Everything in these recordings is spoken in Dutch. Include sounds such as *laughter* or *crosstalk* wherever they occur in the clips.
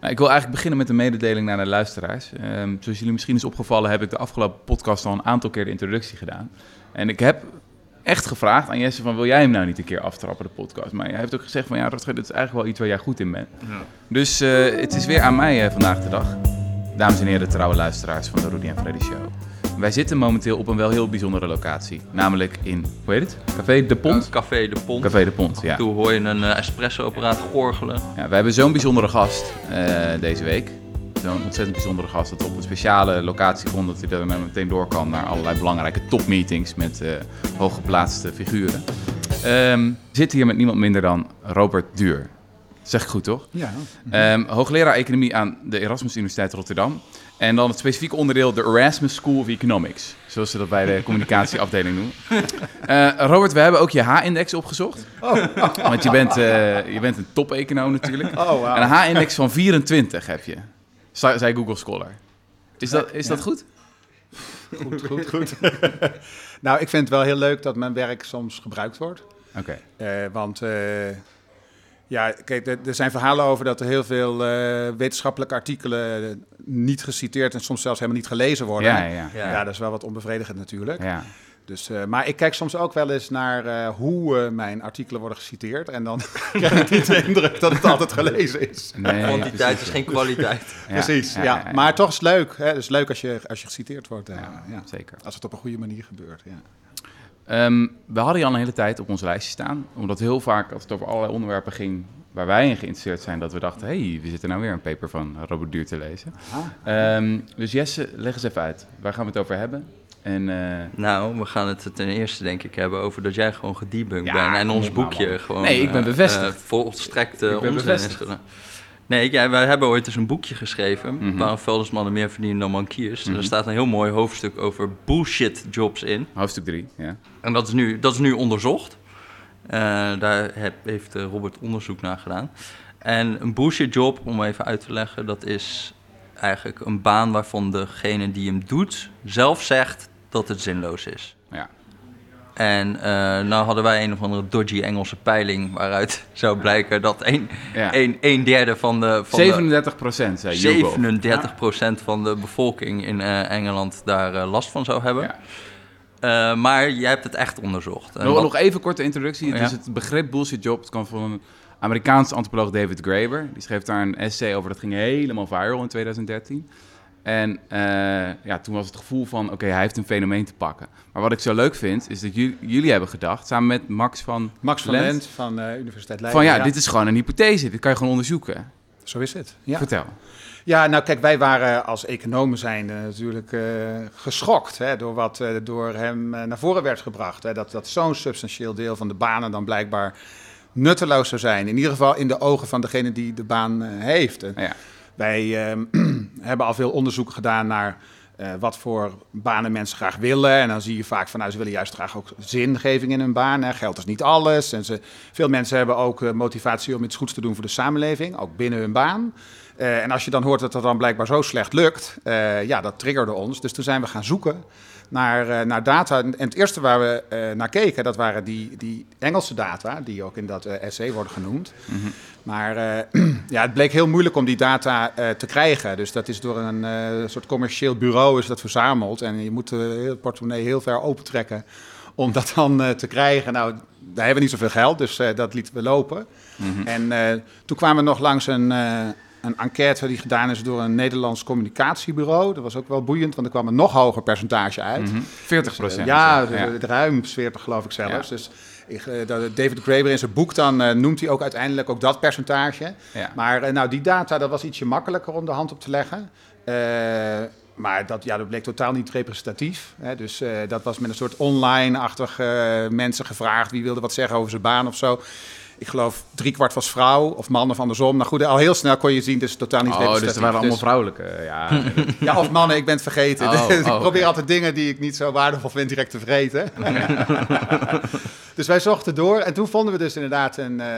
Nou, ik wil eigenlijk beginnen met een mededeling naar de luisteraars. Ehm, zoals jullie misschien is opgevallen, heb ik de afgelopen podcast al een aantal keer de introductie gedaan. En ik heb echt gevraagd aan Jesse van, wil jij hem nou niet een keer aftrappen, de podcast? Maar hij heeft ook gezegd van, ja, Rutger, dit is eigenlijk wel iets waar jij goed in bent. Ja. Dus eh, het is weer aan mij eh, vandaag de dag. Dames en heren, trouwe luisteraars van de Rudy en Freddy Show. Wij zitten momenteel op een wel heel bijzondere locatie. Namelijk in, hoe heet het? Café De Pont? Café De Pont. Café De Pont, ja. Toen hoor je een eh, espresso-apparaat gorgelen. Ja, we hebben zo'n bijzondere gast eh, deze week. Zo'n ontzettend bijzondere gast dat op een speciale locatie vond dat hij er meteen door kan naar allerlei belangrijke topmeetings met eh, hooggeplaatste figuren. Ehm zit hier met niemand minder dan Robert Duur. Zeg ik goed, toch? Ja. Ehm, hoogleraar economie aan de Erasmus Universiteit Rotterdam. En dan het specifieke onderdeel, de Erasmus School of Economics. Zoals ze dat bij de *laughs* communicatieafdeling noemen. Eh, Robert, we hebben ook je H-index opgezocht. *laughs* Want je bent, eh, je bent een top-econoom natuurlijk. Oh. En een H-index van 24 heb je, zei Google Scholar. Is dat, is dat goed? Goed, goed, goed. *laughs* nou, ik vind het wel heel leuk dat mijn werk soms gebruikt wordt. Oké. Eh, want eh, ja, kijk, er, zijn verhalen over dat er heel veel eh, wetenschappelijke artikelen eh, niet geciteerd en soms zelfs helemaal niet gelezen worden. Ja, ja, ja. Ja, dat is wel wat onbevredigend natuurlijk. ja. Dus, eh, maar ik kijk soms ook wel eens naar eh, hoe mijn artikelen worden geciteerd. En dan *laughs* krijg ik niet de indruk dat het altijd gelezen is. Nee, Kwantiteit precies. is geen kwaliteit. *laughs* Ja, Precies, ja, Maar toch is het leuk. Hè? Het is leuk als je, als je geciteerd wordt. Ja, ja. zeker. Als het op een goede manier gebeurt. Ja. Ehm, we hadden je al een hele tijd op ons lijstje staan. Omdat heel vaak, als het over allerlei onderwerpen ging waar wij in geïnteresseerd zijn, dat we dachten, hé, hey, we zitten nou weer een paper van Robert Duur te lezen. Ehm, dus Jesse, leg eens even uit. Waar gaan we het over hebben? En eh, Nou, we gaan het ten eerste denk ik hebben over dat jij gewoon gedebunked Ja, bent. En ons boekje man. gewoon... Nee, ik ben eh, bevestigd. eh, volstrekt Ik uh, ben onzin bevestigd. Nee, ja, wij hebben ooit eens een boekje geschreven, Mhm. waarom vuilnismannen meer verdienen dan bankiers. Mhm. Er staat een heel mooi hoofdstuk over bullshit jobs in. hoofdstuk 3, ja. En dat is nu, dat is nu onderzocht. Eh, daar heb, heeft eh, Robert onderzoek naar gedaan. En een bullshit job, om even uit te leggen, dat is eigenlijk een baan waarvan degene die hem doet zelf zegt dat het zinloos is. ja. En eh, nou hadden wij een of andere dodgy Engelse peiling waaruit *laughs* zou blijken dat een, ja. een, een derde van de... Van de 37 procent, zei YouGov. 37% van de bevolking in eh, Engeland daar eh, last van zou hebben. Ja. Maar jij hebt het echt onderzocht. Nog, wat- nog even korte introductie. Ja. Dus het begrip bullshit job het kwam van een Amerikaanse antropoloog David Graeber. Die schreef daar een essay over. Dat ging helemaal viral in 2013. En eh, ja, toen was het gevoel van, oké, hij heeft een fenomeen te pakken. Maar wat ik zo leuk vind, is dat jullie, jullie hebben gedacht, samen met Max van Max van Lent, Lent van eh Universiteit Leiden. van ja, dit is gewoon een hypothese. Dit kan je gewoon onderzoeken. Zo is het. Ja. Vertel. ja, nou kijk, wij waren als economen zijn natuurlijk eh, geschokt hè, door wat door hem naar voren werd gebracht. Hè, dat dat zo'n substantieel deel van de banen dan blijkbaar nutteloos zou zijn. In ieder geval in de ogen van degene die de baan heeft. En Ja. Wij ehm, *clears throat* hebben al veel onderzoek gedaan naar eh, wat voor banen mensen graag willen. En dan zie je vaak van, nou, ze willen juist graag ook zingeving in hun baan. Hè. Geld is niet alles. En ze, veel mensen hebben ook eh, motivatie om iets goeds te doen voor de samenleving, ook binnen hun baan. Eh, en als je dan hoort dat dat dan blijkbaar zo slecht lukt, eh, ja, dat triggerde ons. Dus toen zijn we gaan zoeken naar, eh, naar data. En het eerste waar we naar keken, dat waren die, die Engelse data, die ook in dat essay worden genoemd. Maar eh, *clears throat* ja, het bleek heel moeilijk om die data te krijgen. Dus dat is door een soort commercieel bureau is dat verzameld. En je moet het portemonnee heel ver opentrekken om dat dan te krijgen. Nou, daar hebben we niet zoveel geld, dus dat lieten we lopen. En eh, toen kwamen we nog langs een, een enquête die gedaan is door een Nederlands communicatiebureau. Dat was ook wel boeiend, want er kwam een nog hoger percentage uit. Mhm. 40 procent. Ja, de- de- ruim 40 geloof ik zelfs. Ja. Dus ik, eh, David Graeber in zijn boek dan eh, noemt hij ook uiteindelijk ook dat percentage. Ja. Maar eh, nou, die data, dat was ietsje makkelijker om de hand op te leggen. Eh, maar dat, ja, dat bleek totaal niet representatief. Hè. Dus eh, dat was met een soort online-achtig eh, mensen gevraagd. Wie wilde wat zeggen over zijn baan of zo. Ik geloof driekwart was vrouw of man of andersom. Nou goed, al heel snel kon je zien, dus totaal niet Oh, dus er waren allemaal Dus- vrouwelijke. Ja, *laughs* ja, of mannen, ik ben het vergeten. Oh, Dus ik oh, probeer altijd dingen die ik niet zo waardevol vind direct te vergeten. *laughs* dus wij zochten door en toen vonden we dus inderdaad een, eh,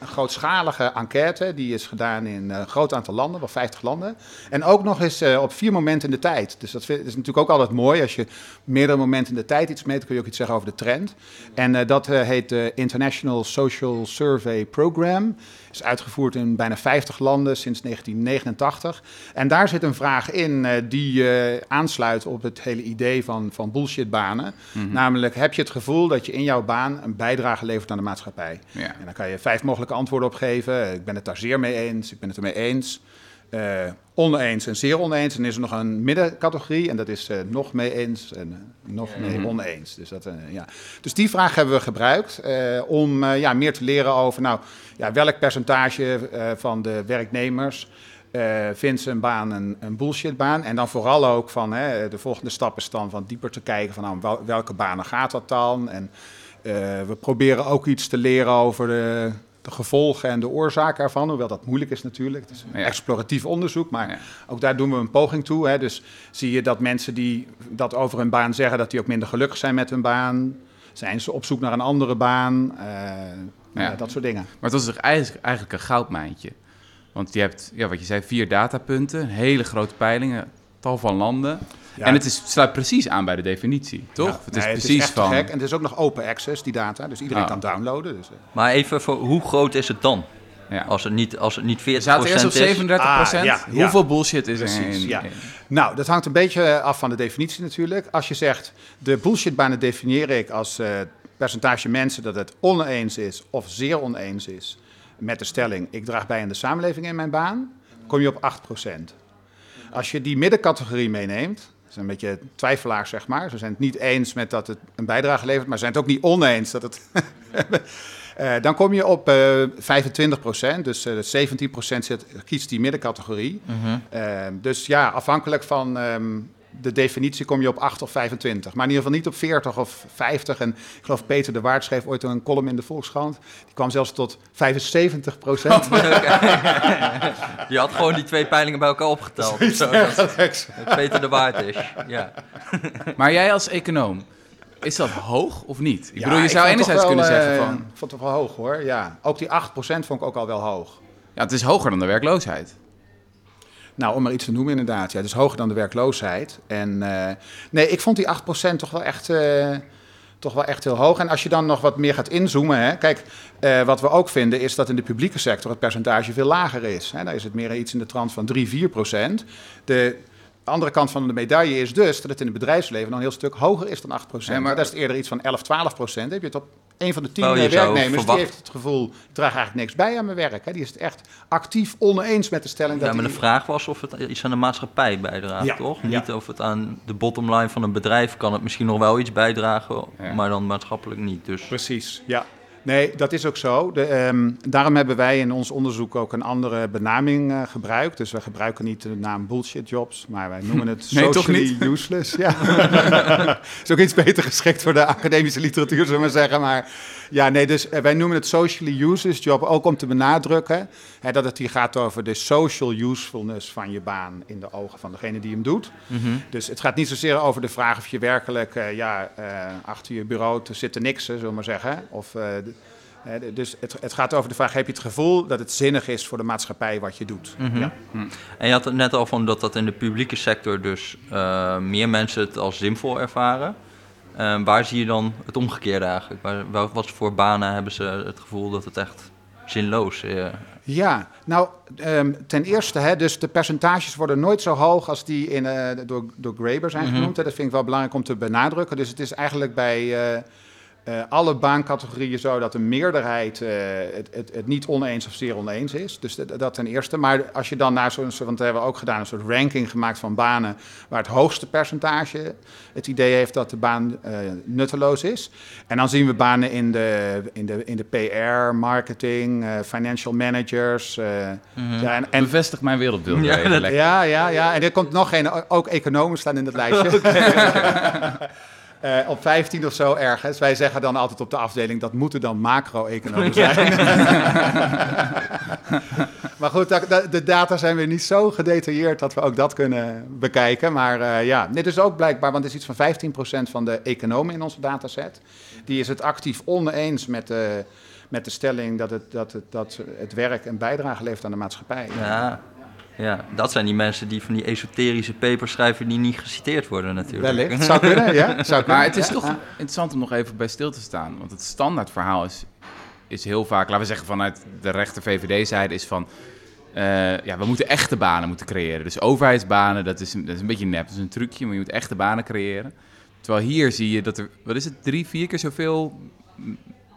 een grootschalige enquête. Die is gedaan in eh, een groot aantal landen, wel 50 landen. En ook nog eens eh, op vier momenten in de tijd. Dus dat vind- is natuurlijk ook altijd mooi. Als je meerdere momenten in de tijd iets meet, kun je ook iets zeggen over de trend. En dat heet de International Social Social Survey Program. Is uitgevoerd in bijna 50 landen sinds 1989. En daar zit een vraag in uh, die uh, aansluit op het hele idee van, van bullshitbanen. Mm Namelijk, heb je het gevoel dat je in jouw baan een bijdrage levert aan de maatschappij? Ja. En dan kan je vijf mogelijke antwoorden op geven. Ik ben het daar zeer mee eens, ik ben het ermee eens. Uh, oneens en zeer oneens. En is er nog een middencategorie en dat is uh, nog mee eens en uh, nog mee mhm. oneens. Dus, dat, ja. dus die vraag hebben we gebruikt om ja, meer te leren over nou, ja, welk percentage van de werknemers vindt zijn baan een, een bullshitbaan. En dan vooral ook van hè, de volgende stap is dan van dieper te kijken van nou, welke banen gaat dat dan. En we proberen ook iets te leren over de de gevolgen en de oorzaken ervan. Hoewel dat moeilijk is natuurlijk. Het is een exploratief onderzoek, maar ook daar doen we een poging toe. Hè. Dus zie je dat mensen die dat over hun baan zeggen, dat die ook minder gelukkig zijn met hun baan. Zijn ze op zoek naar een andere baan? Uh, ja. dat soort dingen. Maar het was eigenlijk, eigenlijk een goudmijntje. Want je hebt, ja, wat je zei, vier datapunten, hele grote peilingen, tal van landen. En het is, sluit precies aan bij de definitie, toch? het is precies van... gek. En het is ook nog open access, die data. Dus iedereen kan downloaden. Dus, eh. Maar even voor, hoe groot is het dan? Ja. Als, het niet, als het niet 40% Zaten eerst op 37 ah, Hoeveel bullshit is er in, ja. Nou, dat hangt een beetje af van de definitie natuurlijk. Als je zegt, de bullshitbanen definieer ik als uh, percentage mensen dat het oneens is of zeer oneens is met de stelling, ik draag bij aan de samenleving in mijn baan, kom je op 8%. Als je die middencategorie meeneemt, zijn een beetje twijfelaars, zeg maar. Ze zijn het niet eens met dat het een bijdrage levert, maar ze zijn het ook niet oneens dat het. uh, *laughs* dan kom je op uh, 25 procent, dus uh, 17 procent kiest die middencategorie. Mm dus ja, afhankelijk van um, de definitie kom je op 8 of 25. Maar in ieder geval niet op 40 of 50. En ik geloof Peter de Waard schreef ooit een column in de Volkskrant. Die kwam zelfs tot 75 procent. *laughs* Je had gewoon die twee peilingen bij elkaar opgeteld. Zo, dat Peter de Waard is. Ja. maar jij als econoom, is dat hoog of niet? Ik bedoel, je zou enerzijds kunnen zeggen van... Ik vond het wel hoog hoor, ja. Ook die 8% vond ik ook al wel hoog. Ja, het is hoger dan de werkloosheid. Nou, om maar iets te noemen inderdaad. Ja, is hoger dan de werkloosheid. En uh, nee, ik vond die 8% toch wel echt... Uh, toch wel echt heel hoog. En als je dan nog wat meer gaat inzoomen, hè, kijk, uh, wat we ook vinden is dat in de publieke sector het percentage veel lager is. Hè. Daar is het meer iets in de trant van 3, 4 procent. De andere kant van de medaille is dus dat het in het bedrijfsleven nog een heel stuk hoger is dan 8 procent. maar dat is eerder iets van 11, 12 procent. Heb je het op een van de tien oh, werknemers die heeft het gevoel, ik draag eigenlijk niks bij aan mijn werk. Hè. Die is het echt actief oneens met de stelling. Ja, dat maar de vraag was of het iets aan de maatschappij bijdraagt, toch? Niet of het aan de bottomline van een bedrijf kan het misschien nog wel iets bijdragen, maar dan maatschappelijk niet. Dus. Precies, ja. Nee, dat is ook zo. De, um, daarom hebben wij in ons onderzoek ook een andere benaming uh, gebruikt. Dus we gebruiken niet de naam bullshit jobs, maar wij noemen het *laughs* nee, socially *laughs* useless. Ja. *laughs* is ook iets beter geschikt voor de academische literatuur, zullen we maar zeggen. Maar ja, nee, dus eh, wij noemen het socially useless job ook om te benadrukken hè, dat het hier gaat over de social usefulness van je baan in de ogen van degene die hem doet. Mhm. Dus het gaat niet zozeer over de vraag of je werkelijk uh, ja, uh, achter je bureau te zitten niksen, zullen we maar zeggen. Of, uh, dus het, het, gaat over de vraag: heb je het gevoel dat het zinnig is voor de maatschappij wat je doet? Mm -hmm. ja. En je had het net al van dat dat in de publieke sector dus meer mensen het als zinvol ervaren. Uh, waar zie je dan het omgekeerde eigenlijk? Waar, wat voor banen hebben ze het gevoel dat het echt zinloos is? Ja, nou, um, ten eerste, hè, dus de percentages worden nooit zo hoog als die in, uh, door, door Graeber zijn mhm. genoemd. Hè. Dat vind ik wel belangrijk om te benadrukken. Dus het is eigenlijk bij uh, uh, alle baancategorieën zo dat een meerderheid uh, het, het, het, niet oneens of zeer oneens is. Dus dat, dat ten eerste. Maar als je dan naar zo'n, want we hebben ook gedaan, een soort ranking gemaakt van banen waar het hoogste percentage het idee heeft dat de baan uh, nutteloos is. En dan zien we banen in de, in de, in de PR, marketing, financial managers. Mm-hmm. ja, en, en, Bevestig mijn wereldbeeld. Ja, ja, ja, ja, En er komt nog geen, ook economen staan in het *laughs* lijstje. *laughs* Uh, op 15 of zo ergens. Wij zeggen dan altijd op de afdeling dat moeten dan macro-economen *laughs* zijn. *laughs* maar goed, de data zijn weer niet zo gedetailleerd dat we ook dat kunnen bekijken. Maar uh, ja, dit is ook blijkbaar, want het is iets van 15% van de economen in onze dataset. Die is het actief oneens met de, met de stelling dat het, dat, het, dat het werk een bijdrage levert aan de maatschappij. Ja. Ja, dat zijn die mensen die van die esoterische papers schrijven die niet geciteerd worden natuurlijk. Wellicht, zou kunnen, ja. *laughs* Zou Maar het is toch interessant om nog even bij stil te staan. Want het standaardverhaal is is heel vaak, laten we zeggen vanuit de rechter VVD-zijde, is van... eh, ja, we moeten echte banen moeten creëren. Dus overheidsbanen, dat is, een- dat is een beetje nep, dat is een trucje, maar je moet echte banen creëren. Terwijl hier zie je dat er, wat is het, drie, vier keer zoveel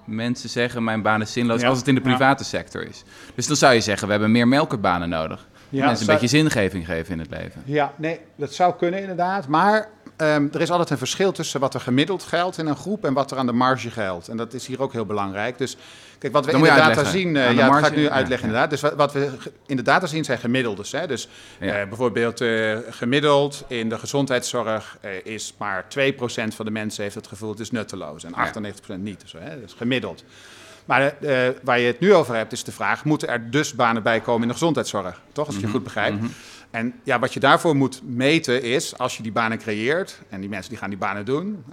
mensen zeggen... mijn baan is zinloos Ja, als het in de ja. private sector is. Dus dan zou je zeggen, we hebben meer melkerbanen nodig. Ja, mensen een beetje zingeving geven in het leven. Ja, nee, dat zou kunnen inderdaad. Maar ehm, er is altijd een verschil tussen wat er gemiddeld geldt in een groep en wat er aan de marge geldt. En dat is hier ook heel belangrijk. Dus kijk, wat we Dan in de data uitleggen. zien, eh, ja, dat ga ik nu uitleggen ja. inderdaad. Dus wat, wat we in de data zien zijn gemiddeldes. Hè? Dus eh, bijvoorbeeld eh, gemiddeld in de gezondheidszorg is maar 2% van de mensen heeft het gevoel het is nutteloos en 98% niet. Dus, hè? Dat is gemiddeld. Maar eh, eh, waar je het nu over hebt, is de vraag: moeten er dus banen bij komen in de gezondheidszorg? Toch, als ik je goed begrijp. En ja, wat je daarvoor moet meten is, als je die banen creëert, en die mensen die gaan die banen doen,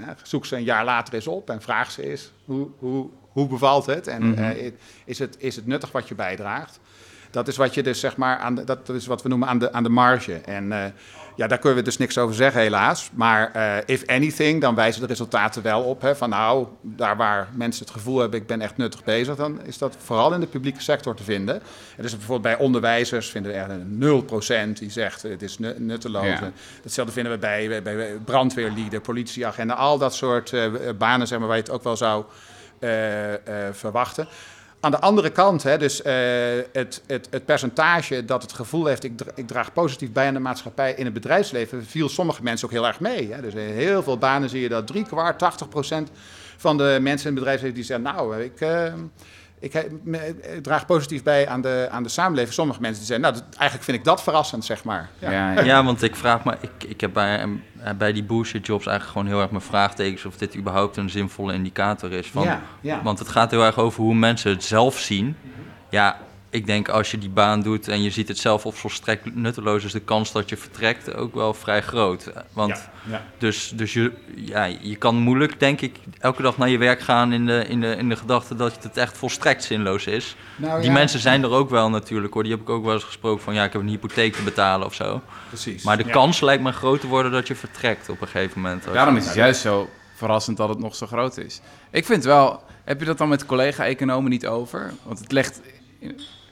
eh, zoek ze een jaar later eens op en vraag ze eens, hoe, hoe, hoe bevalt het? En eh, is, het, is het nuttig wat je bijdraagt? Dat is wat je dus zeg maar aan de, dat is wat we noemen aan de, aan de marge. En eh, ja, daar kunnen we dus niks over zeggen, helaas. Maar eh, if anything, dan wijzen de resultaten wel op. Hè, van nou, daar waar mensen het gevoel hebben, ik ben echt nuttig bezig, dan is dat vooral in de publieke sector te vinden. En dus bijvoorbeeld bij onderwijzers vinden we echt een 0% die zegt het is nu- nutteloos. Ja. Datzelfde vinden we bij, bij, bij brandweerlieden, politieagenten, al dat soort eh, banen zeg maar, waar je het ook wel zou eh, eh, verwachten. Aan de andere kant, hè, dus eh, het, het, het percentage dat het gevoel heeft, ik, ik draag positief bij aan de maatschappij in het bedrijfsleven, viel sommige mensen ook heel erg mee. Hè. Dus in heel veel banen zie je dat drie kwart, 80 procent van de mensen in het bedrijfsleven die zeggen, nou, ik, eh, ik, ik draag positief bij aan de, aan de samenleving. Sommige mensen die zeggen, nou, dat- eigenlijk vind ik dat verrassend, zeg maar. Ja. Ja. *laughs* Want ik vraag me, ik, ik heb bij, eh, bij die bullshit jobs eigenlijk gewoon heel erg mijn vraagtekens of dit überhaupt een zinvolle indicator is. Van, Ja, ja. Want het gaat heel erg over hoe mensen het zelf zien. Ja, ik denk als je die baan doet en je ziet het zelf of volstrekt nutteloos, is de kans dat je vertrekt ook wel vrij groot. Want Ja, ja. Dus, dus je, ja, je kan moeilijk, denk ik, elke dag naar je werk gaan in de, in de, in de gedachte dat het echt volstrekt zinloos is. Nou, die ja, mensen zijn er ook wel natuurlijk hoor. Die heb ik ook wel eens gesproken van ja, ik heb een hypotheek te betalen of zo. Precies. Maar de Ja. kans lijkt me groot te worden dat je vertrekt op een gegeven moment. Daarom is het juist zo verrassend dat het nog zo groot is. Ik vind wel, heb je dat dan met collega-economen niet over? Want het legt,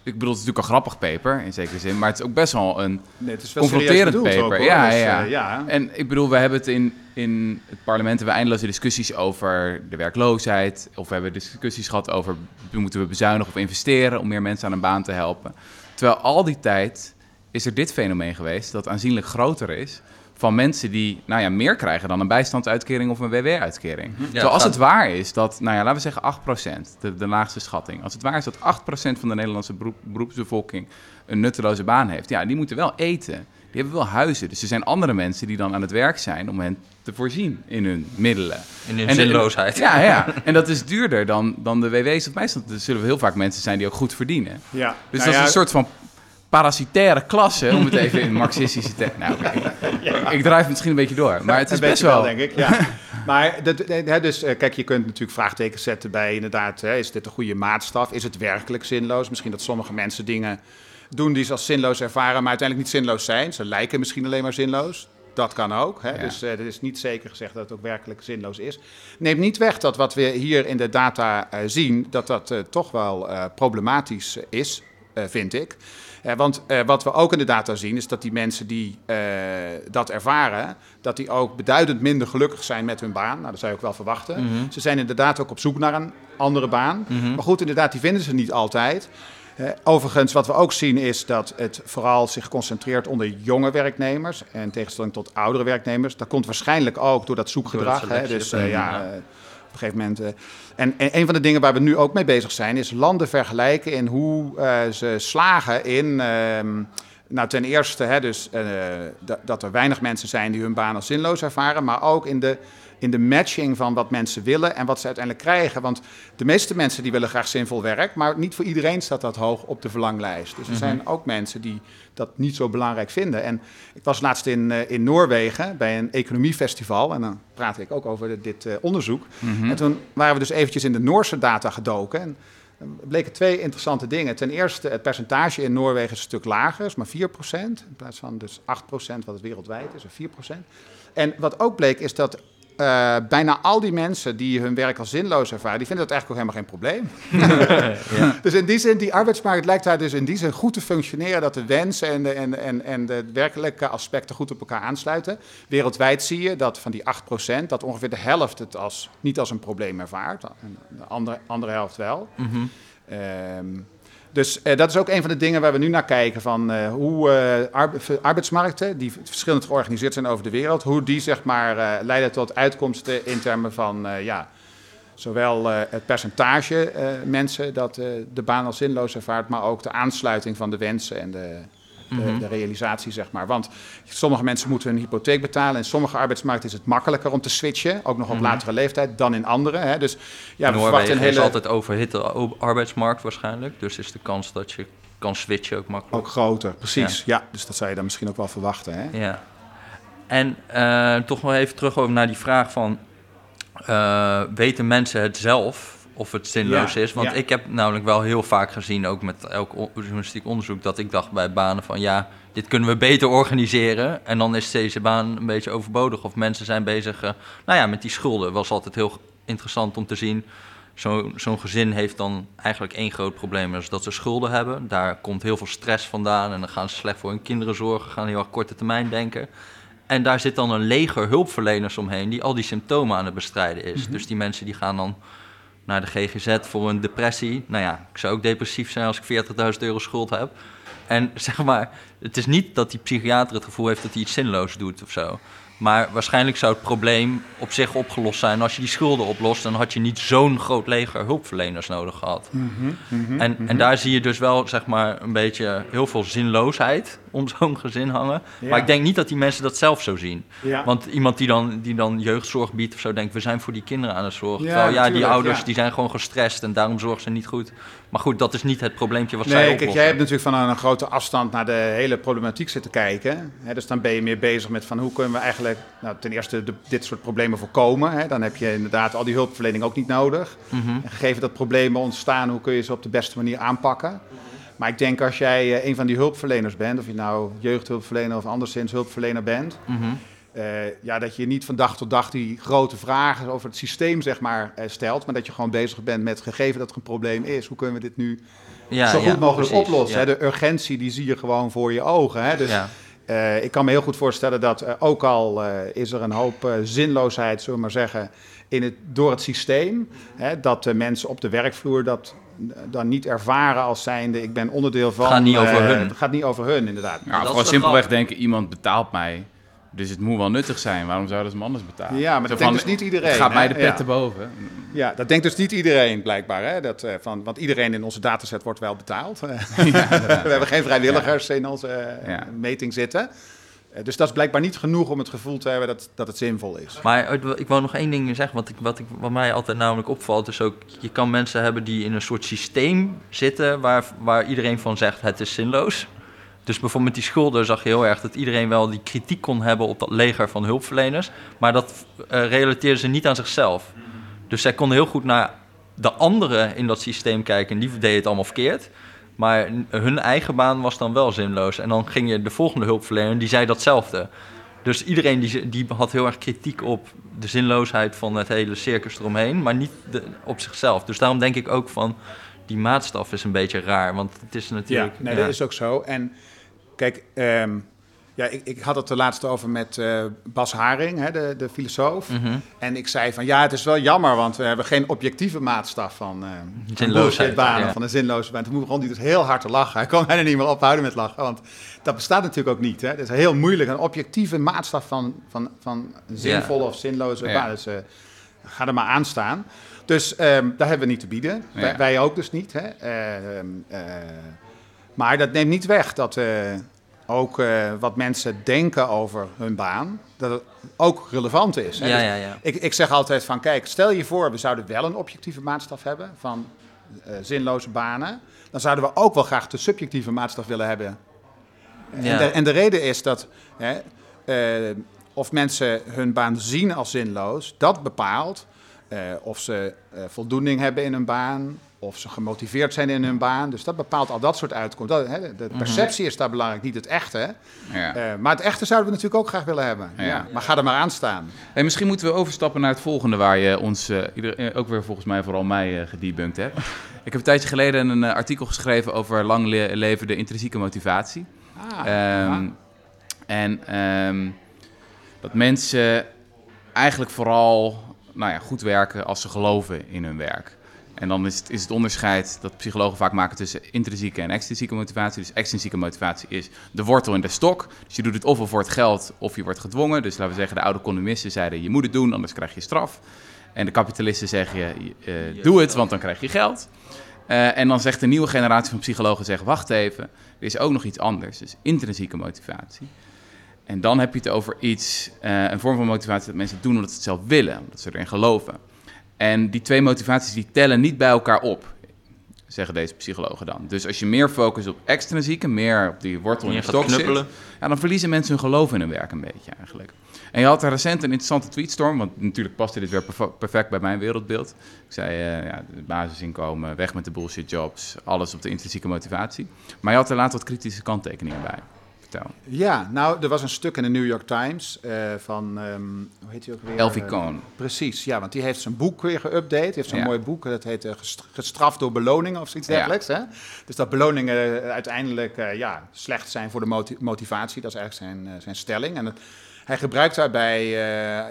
ik bedoel, het is natuurlijk een grappig paper in zekere zin, maar het is ook best wel een Nee, het is wel serieus confronterend bedoeld paper. ook, ja, Dus, ja, eh, ja. En ik bedoel, we hebben het in, in het parlement hebben we eindeloze discussies over de werkloosheid. Of we hebben discussies gehad over moeten we bezuinigen of investeren om meer mensen aan een baan te helpen. Terwijl al die tijd is er dit fenomeen geweest dat aanzienlijk groter is. Van mensen die nou ja, meer krijgen dan een bijstandsuitkering of een WW-uitkering. Terwijl als gaat- het waar is dat, nou ja, laten we zeggen 8%, de, de laagste schatting. Als het waar is dat 8% van de Nederlandse beroep, beroepsbevolking een nutteloze baan heeft. Ja, die moeten wel eten. Die hebben wel huizen. Dus er zijn andere mensen die dan aan het werk zijn om hen te voorzien in hun middelen. In hun En- zinloosheid. Ja, ja. *laughs* En dat is duurder dan, dan de WW's of bijstand. Er zullen heel vaak mensen zijn die ook goed verdienen. Ja. Dus Nou dat ja, is een soort van parasitaire klasse, om het even in *laughs* marxistische termen... Nou, oké. ik, ik drijf misschien een beetje door, maar het is een best wel... denk ik. Ja. *laughs* maar dat, hè, dus, eh, kijk, je kunt natuurlijk vraagtekens zetten bij inderdaad, hè, is dit een goede maatstaf? Is het werkelijk zinloos? Misschien dat sommige mensen dingen doen die ze als zinloos ervaren, maar uiteindelijk niet zinloos zijn. Ze lijken misschien alleen maar zinloos. Dat kan ook. Hè? Ja. Dus eh, het is niet zeker gezegd dat het ook werkelijk zinloos is. Neemt niet weg dat wat we hier in de data eh, zien, dat dat eh, toch wel eh, problematisch is, eh, vind ik. Eh, want eh, wat we ook in de data zien, is dat die mensen die eh, dat ervaren, dat die ook beduidend minder gelukkig zijn met hun baan. Nou, dat zou je ook wel verwachten. Ze zijn inderdaad ook op zoek naar een andere baan. Maar goed, inderdaad, die vinden ze niet altijd. Overigens, wat we ook zien is dat het vooral zich concentreert onder jonge werknemers. En in tegenstelling tot oudere werknemers. Dat komt waarschijnlijk ook door dat zoekgedrag. Door hè, dus eh, ja. Eh, en, en een van de dingen waar we nu ook mee bezig zijn, is landen vergelijken in hoe eh, ze slagen in. ehm, nou, ten eerste, hè, dus, eh, dat er weinig mensen zijn die hun baan als zinloos ervaren, maar ook in de, in de matching van wat mensen willen en wat ze uiteindelijk krijgen. Want de meeste mensen die willen graag zinvol werk, maar niet voor iedereen staat dat hoog op de verlanglijst. Dus er zijn ook mensen die dat niet zo belangrijk vinden. En ik was laatst in, eh, in Noorwegen bij een economiefestival en dan praatte ik ook over dit eh, onderzoek. En toen waren we dus eventjes in de Noorse data gedoken. En er bleken twee interessante dingen. Ten eerste, het percentage in Noorwegen is een stuk lager, is maar 4%. In plaats van dus 8% wat het wereldwijd is, of 4%. En wat ook bleek is dat eh, bijna al die mensen die hun werk als zinloos ervaren, die vinden dat eigenlijk ook helemaal geen probleem. *laughs* Dus in die zin, die arbeidsmarkt lijkt daar dus in die zin goed te functioneren, dat de wensen en de, en, en, en de werkelijke aspecten goed op elkaar aansluiten. Wereldwijd zie je dat van die 8%, dat ongeveer de helft het als, niet als een probleem ervaart, de andere, andere helft wel. Ehm, dus eh, dat is ook een van de dingen waar we nu naar kijken. Van eh, hoe eh, arbe- arbeidsmarkten, die verschillend georganiseerd zijn over de wereld, hoe die zeg maar leiden tot uitkomsten in termen van ja, zowel het percentage mensen dat de baan als zinloos ervaart, maar ook de aansluiting van de wensen en de, de, Mhm. de realisatie, zeg maar. Want sommige mensen moeten hun hypotheek betalen. In sommige arbeidsmarkten is het makkelijker om te switchen, ook nog op Mhm. latere leeftijd, dan in andere. Hè. Dus ja, we Noorwegen verwachten een is hele... altijd overhitte arbeidsmarkt waarschijnlijk. Dus is de kans dat je kan switchen ook makkelijk. Ook groter, precies. Ja. dus dat zou je dan misschien ook wel verwachten. Hè? Ja. En eh, toch nog even terug over naar die vraag van... eh, weten mensen het zelf of het zinloos Ja, is? Want ja. ik heb namelijk wel heel vaak gezien, ook met elk journalistiek onderzoek... dat ik dacht bij banen van ja, dit kunnen we beter organiseren... en dan is deze baan een beetje overbodig. Of mensen zijn bezig, eh, nou ja, met die schulden. was altijd heel interessant om te zien... Zo- Zo'n gezin heeft dan eigenlijk één groot probleem, dat is dat ze schulden hebben. Daar komt heel veel stress vandaan en dan gaan ze slecht voor hun kinderen zorgen, gaan heel erg korte termijn denken. En daar zit dan een leger hulpverleners omheen die al die symptomen aan het bestrijden is. Dus die mensen die gaan dan naar de GGZ voor een depressie. Nou ja, ik zou ook depressief zijn als ik 40.000 euro schuld heb. En *laughs* zeg maar, het is niet dat die psychiater het gevoel heeft dat hij iets zinloos doet of zo. Maar waarschijnlijk zou het probleem op zich opgelost zijn als je die schulden oplost. Dan had je niet zo'n groot leger hulpverleners nodig gehad. Mhm, En, en daar zie je dus wel zeg maar een beetje heel veel zinloosheid om zo'n gezin hangen. Ja. Maar ik denk niet dat die mensen dat zelf zo zien. Ja. Want iemand die dan, die dan jeugdzorg biedt of zo, denkt we zijn voor die kinderen aan het zorgen. Ja, Terwijl ja, die ouders die zijn gewoon gestrest en daarom zorgen ze niet goed. Maar goed, dat is niet het probleempje wat zij oplossen. kijk, jij hebt natuurlijk van een grote afstand naar de hele problematiek zitten kijken. Dus dan ben je meer bezig met van hoe kunnen we eigenlijk nou, ten eerste de- dit soort problemen voorkomen. Dan heb je inderdaad al die hulpverlening ook niet nodig. Mhm. En gegeven dat problemen ontstaan, hoe kun je ze op de beste manier aanpakken? Maar ik denk als jij eh, een van die hulpverleners bent, of je nou jeugdhulpverlener of anderszins hulpverlener bent, Mhm. eh, ja, dat je niet van dag tot dag die grote vragen over het systeem zeg maar, eh, stelt, maar dat je gewoon bezig bent met gegeven dat er een probleem is, hoe kunnen we dit nu Ja, zo goed ja, mogelijk precies, oplossen? ja. Hè? De urgentie die zie je gewoon voor je ogen. Hè? Dus ik kan me heel goed voorstellen dat ook al is er een hoop zinloosheid, zullen we maar zeggen, in het, door het systeem, hè, dat de mensen op de werkvloer dat dan niet ervaren als zijnde ik ben onderdeel van. Gaat niet over eh, hun. Het gaat niet over hun, inderdaad. Ja, Dat is gewoon simpelweg grap. denken, iemand betaalt mij. Dus het moet wel nuttig zijn. Waarom zouden ze hem anders betalen? Ja, maar Zo dat van, denkt dus niet iedereen, Het gaat hè? mij de pet Ja. te boven. Ja, dat denkt dus niet iedereen blijkbaar. Hè? Dat, eh, van, want iedereen in onze dataset wordt wel betaald. *laughs* we hebben geen vrijwilligers in onze eh, Ja. meting zitten. Eh, dus dat is blijkbaar niet genoeg om het gevoel te hebben dat, dat het zinvol is. Maar ik wil- ik wil nog één ding zeggen, wat, ik, wat, ik, wat mij altijd namelijk opvalt, is ook, je kan mensen hebben die in een soort systeem zitten waar, waar iedereen van zegt het is zinloos. Dus bijvoorbeeld met die schulden zag je heel erg dat iedereen wel die kritiek kon hebben op dat leger van hulpverleners, maar dat eh relateerden ze niet aan zichzelf. Dus zij konden heel goed naar de anderen in dat systeem kijken en die deden het allemaal verkeerd. Maar hun eigen baan was dan wel zinloos. En dan ging je de volgende hulpverlener, die zei datzelfde. Dus iedereen die, die had heel erg kritiek op de zinloosheid van het hele circus eromheen, maar niet de, op zichzelf. Dus daarom denk ik ook van, die maatstaf is een beetje raar. Want het is Ja, natuurlijk... nee, ja. dat is ook zo. En kijk, ehm, ja, ik, ik had het de laatste over met eh, Bas Haring, hè, de, de filosoof. Mhm. En ik zei van ja, het is wel jammer, want we hebben geen objectieve maatstaf van, eh Zinloosheid, bullshitbanen, ja. van een zinloze baan. Toen begon hij dus heel hard te lachen. Hij kon bijna niet meer ophouden met lachen, want dat bestaat natuurlijk ook niet. Hè. Het is heel moeilijk, een objectieve maatstaf van, van, van zinvolle of zinloze Ja. baan. Dus eh, ga er maar aan staan. Dus ehm, daar hebben we niet te bieden. Wij, wij ook dus niet. Hè. Ehm, eh, maar dat neemt niet weg dat eh, ook eh, wat mensen denken over hun baan, dat het ook relevant is. Hè. Ja, Dus ja, ja. Ik, ik zeg altijd van, kijk, stel je voor, we zouden wel een objectieve maatstaf hebben van eh, zinloze banen. Dan zouden we ook wel graag de subjectieve maatstaf willen hebben. Ja. En, de, en de reden is dat hè, eh, of mensen hun baan zien als zinloos, dat bepaalt of ze voldoening hebben in hun baan, of ze gemotiveerd zijn in hun baan. Dus dat bepaalt al dat soort uitkomsten. Dat, hè, de perceptie is daar belangrijk, niet het echte. Ja. Eh, maar het echte zouden we natuurlijk ook graag willen hebben. Ja. Ja. Maar ga er maar aan staan. En misschien moeten we overstappen naar het volgende waar je ons, eh, ieder- eh, ook weer volgens mij vooral mij, gedebunked hebt. *laughs* Ik heb een tijdje geleden een artikel geschreven over lang le- leven de intrinsieke motivatie. Ah, Ehm, en ehm, dat mensen eigenlijk vooral nou ja, goed werken als ze geloven in hun werk. En dan is het, is het onderscheid dat psychologen vaak maken tussen intrinsieke en extrinsieke motivatie. Dus extrinsieke motivatie is de wortel in de stok. Dus je doet het ofwel voor het geld of je wordt gedwongen. Dus laten we zeggen, de oude columnisten zeiden je moet het doen, anders krijg je straf. En de kapitalisten zeggen eh, doe het, want dan krijg je geld. Eh, en dan zegt de nieuwe generatie van psychologen, zegt, wacht even, er is ook nog iets anders. Dus intrinsieke motivatie. En dan heb je het over iets, eh, een vorm van motivatie dat mensen doen omdat ze het zelf willen, omdat ze erin geloven. En die twee motivaties die tellen niet bij elkaar op, zeggen deze psychologen dan. Dus als je meer focust op extrinsieke, meer op die wortel in Je de stok zit, ja, dan verliezen mensen hun geloof in hun werk een beetje eigenlijk. En je had recent een interessante tweetstorm, want natuurlijk paste dit weer perf- perfect bij mijn wereldbeeld. Ik zei, eh, ja, basisinkomen, weg met de bullshit jobs, alles op de intrinsieke motivatie. Maar je had er later wat kritische kanttekeningen bij. Vertel. Ja, nou, er was een stuk in de New York Times eh, van, ehm, hoe heet hij ook weer? Elfie Eh, Cohn. Precies, ja, want die heeft zijn boek weer geüpdate. Die heeft zo'n Ja. mooi boek, dat heet eh, Gest- Gestraft door beloningen of zoiets Ja. dergelijks. Hè? Dus dat beloningen eh, uiteindelijk ja, slecht zijn voor de moti- motivatie, dat is eigenlijk zijn, zijn stelling. En het, hij gebruikt daarbij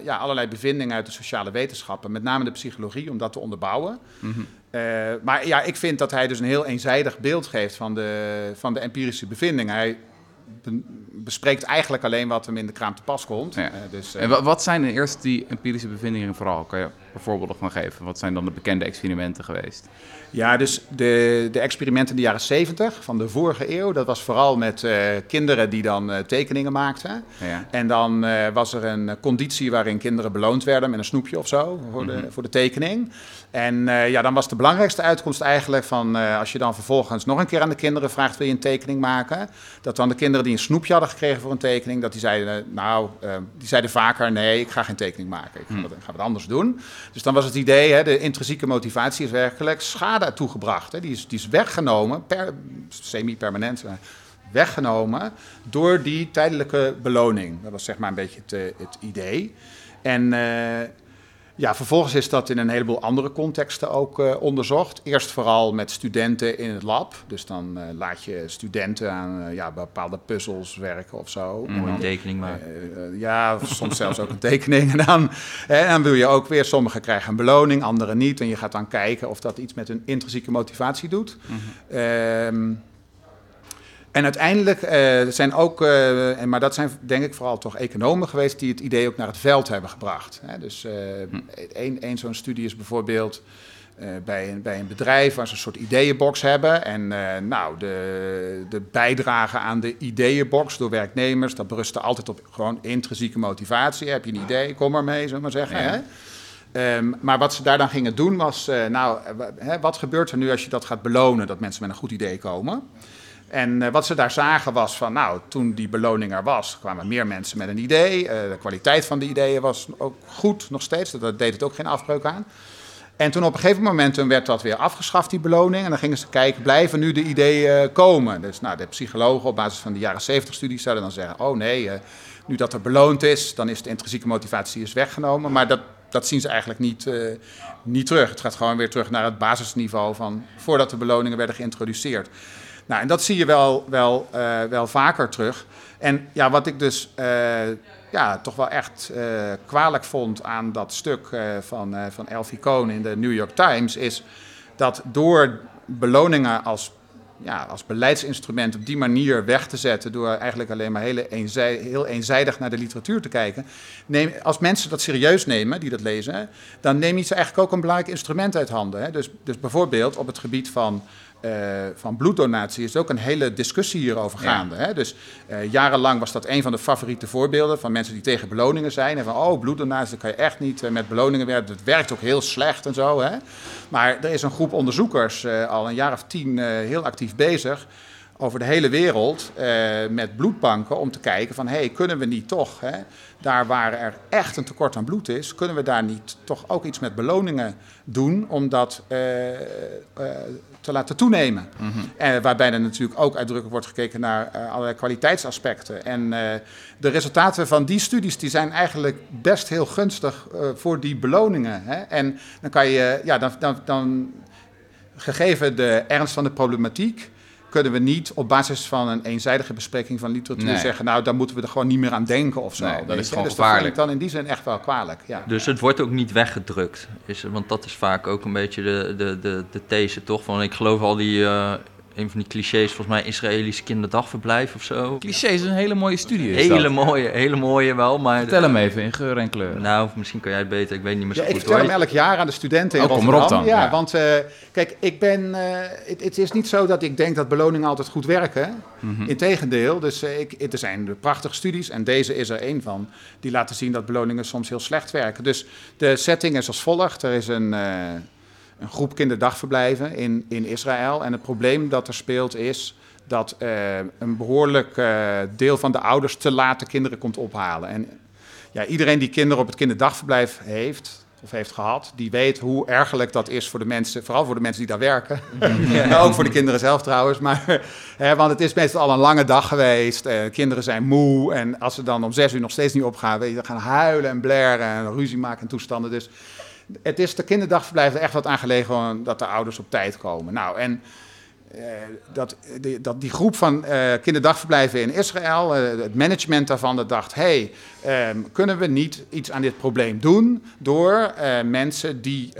ja, allerlei bevindingen uit de sociale wetenschappen, met name de psychologie, om dat te onderbouwen. Mhm. Maar ja, ik vind dat hij dus een heel eenzijdig beeld geeft van de, van de empirische bevindingen. Hij be- bespreekt eigenlijk alleen wat hem in de kraam te pas komt. Ja. Eh, dus, eh, En wa- wat zijn eerst die empirische bevindingen vooral? Kan je er voorbeelden van geven? Wat zijn dan de bekende experimenten geweest? Ja, dus de, de experimenten in de jaren 70 van de vorige eeuw, dat was vooral met eh, kinderen die dan eh, tekeningen maakten. Ja. En dan eh, was er een conditie waarin kinderen beloond werden met een snoepje of zo voor de, voor de tekening. En ja, dan was de belangrijkste uitkomst eigenlijk van als je dan vervolgens nog een keer aan de kinderen vraagt: wil je een tekening maken? Dat dan de kinderen die een snoepje hadden gekregen voor een tekening, dat die zeiden, nou, die zeiden vaker: nee, ik ga geen tekening maken, ik ga, wat, ik ga wat anders doen. Dus dan was het idee, hè, de intrinsieke motivatie is werkelijk schade toegebracht. Hè. Die, is, die is weggenomen, per, semi-permanent. eh, Weggenomen door die tijdelijke beloning. Dat was zeg maar een beetje het, eh, het idee. En eh, ja, vervolgens is dat in een heleboel andere contexten ook eh, onderzocht. Eerst vooral met studenten in het lab. Dus dan eh, laat je studenten aan eh, ja, bepaalde puzzels werken of zo. Dan- een tekening maken. ja, soms zelfs ook een tekening. *laughs* En dan, hè, dan wil je ook weer, sommigen krijgen een beloning, anderen niet. En je gaat dan kijken of dat iets met hun intrinsieke motivatie doet. Ehm, en uiteindelijk eh, zijn ook, eh, maar dat zijn denk ik vooral toch economen geweest die het idee ook naar het veld hebben gebracht. Hè? Dus eh één één zo'n studie is bijvoorbeeld eh, bij, een, bij een bedrijf waar ze een soort ideeënbox hebben. En eh, nou, de, de bijdrage aan de ideeënbox door werknemers, dat berustte altijd op gewoon intrinsieke motivatie. Heb je een idee, kom maar mee, zullen we maar zeggen. Ja. Hè? Ehm, maar wat ze daar dan gingen doen was, eh, nou, eh, wat gebeurt er nu als je dat gaat belonen, dat mensen met een goed idee komen? En eh, wat ze daar zagen was van, nou, toen die beloning er was, kwamen meer mensen met een idee. Eh, de kwaliteit van de ideeën was ook goed nog steeds, dat, deed het ook geen afbreuk aan. En toen op een gegeven moment werd dat weer afgeschaft, die beloning. En dan gingen ze kijken, blijven nu de ideeën eh, komen? Dus nou, de psychologen op basis van de jaren 70 studies zouden dan zeggen, oh nee, nu dat er beloond is, dan is de intrinsieke motivatie is weggenomen. Maar dat, dat zien ze eigenlijk niet, niet terug. Het gaat gewoon weer terug naar het basisniveau van voordat de beloningen werden geïntroduceerd. Nou, en dat zie je wel, wel, eh, wel vaker terug. En ja, wat ik dus eh, ja, toch wel echt eh, kwalijk vond aan dat stuk van, van Elfie Cohn in de New York Times, is dat door beloningen als, ja, als beleidsinstrument op die manier weg te zetten, door eigenlijk alleen maar hele eenzij, heel eenzijdig naar de literatuur te kijken, neem, als mensen dat serieus nemen, die dat lezen, dan neem je ze eigenlijk ook een belangrijk instrument uit handen. Hè? Dus, dus bijvoorbeeld op het gebied van eh, van bloeddonatie is ook een hele discussie hierover Ja. gaande. Hè? Dus eh, jarenlang was dat een van de favoriete voorbeelden van mensen die tegen beloningen zijn. En van, oh, bloeddonatie, dat kan je echt niet eh, met beloningen werken. Dat werkt ook heel slecht en zo. Hè? Maar er is een groep onderzoekers al een jaar of tien heel actief bezig over de hele wereld met bloedbanken om te kijken van, hey, kunnen we niet toch, hè, daar waar er echt een tekort aan bloed is, kunnen we daar niet toch ook iets met beloningen doen om dat eh, te laten toenemen. En waarbij er natuurlijk ook uitdrukkelijk wordt gekeken naar eh, allerlei kwaliteitsaspecten. En eh, de resultaten van die studies die zijn eigenlijk best heel gunstig eh, voor die beloningen. Hè? En dan kan je, ja, dan, dan, dan gegeven de ernst van de problematiek, kunnen we niet op basis van een eenzijdige bespreking van literatuur Nee. zeggen, nou, dan moeten we er gewoon niet meer aan denken of zo. Nee, dat is je. gewoon dus dat vind ik dan in die zin echt wel kwalijk. Ja. Dus het wordt ook niet weggedrukt. Is, want dat is vaak ook een beetje de, de, de, de these, toch? Van ik geloof al die, eh, een van die clichés, volgens mij Israëlische kinderdagverblijf of zo. Cliché is een hele mooie studie. is Hele dat. mooie, hele mooie wel, maar... Vertel hem even in geur en kleur. Nou, misschien kan jij het beter, ik weet niet meer zo Ja, ik goed. vertel hem elk jaar aan de studenten in Oh, kom dan, Ja, ja. want eh, kijk, ik ben. eh, het, het is niet zo dat ik denk dat beloningen altijd goed werken. Mhm. Integendeel, dus eh, ik, er zijn prachtige studies en deze is er één van die laten zien dat beloningen soms heel slecht werken. Dus de setting is als volgt: er is een, eh, een groep kinderdagverblijven in, in Israël en het probleem dat er speelt is dat eh, een behoorlijk eh, deel van de ouders te laat de kinderen komt ophalen. En ja, iedereen die kinderen op het kinderdagverblijf heeft of heeft gehad, die weet hoe ergerlijk dat is voor de mensen, vooral voor de mensen die daar werken. *laughs* Maar ook voor de kinderen zelf trouwens. Maar, *laughs* hè, want het is meestal al een lange dag geweest. Eh, kinderen zijn moe. En als ze dan om zes uur nog steeds niet opgaan, weet je, dan gaan huilen en blaren en ruzie maken en toestanden. Dus het is de kinderdagverblijf er echt wat aan gelegen gewoon dat de ouders op tijd komen. Nou, en eh, dat, die, dat die groep van eh, kinderdagverblijven in Israël, eh, het management daarvan, dat dacht: hey, ehm, kunnen we niet iets aan dit probleem doen door mensen die.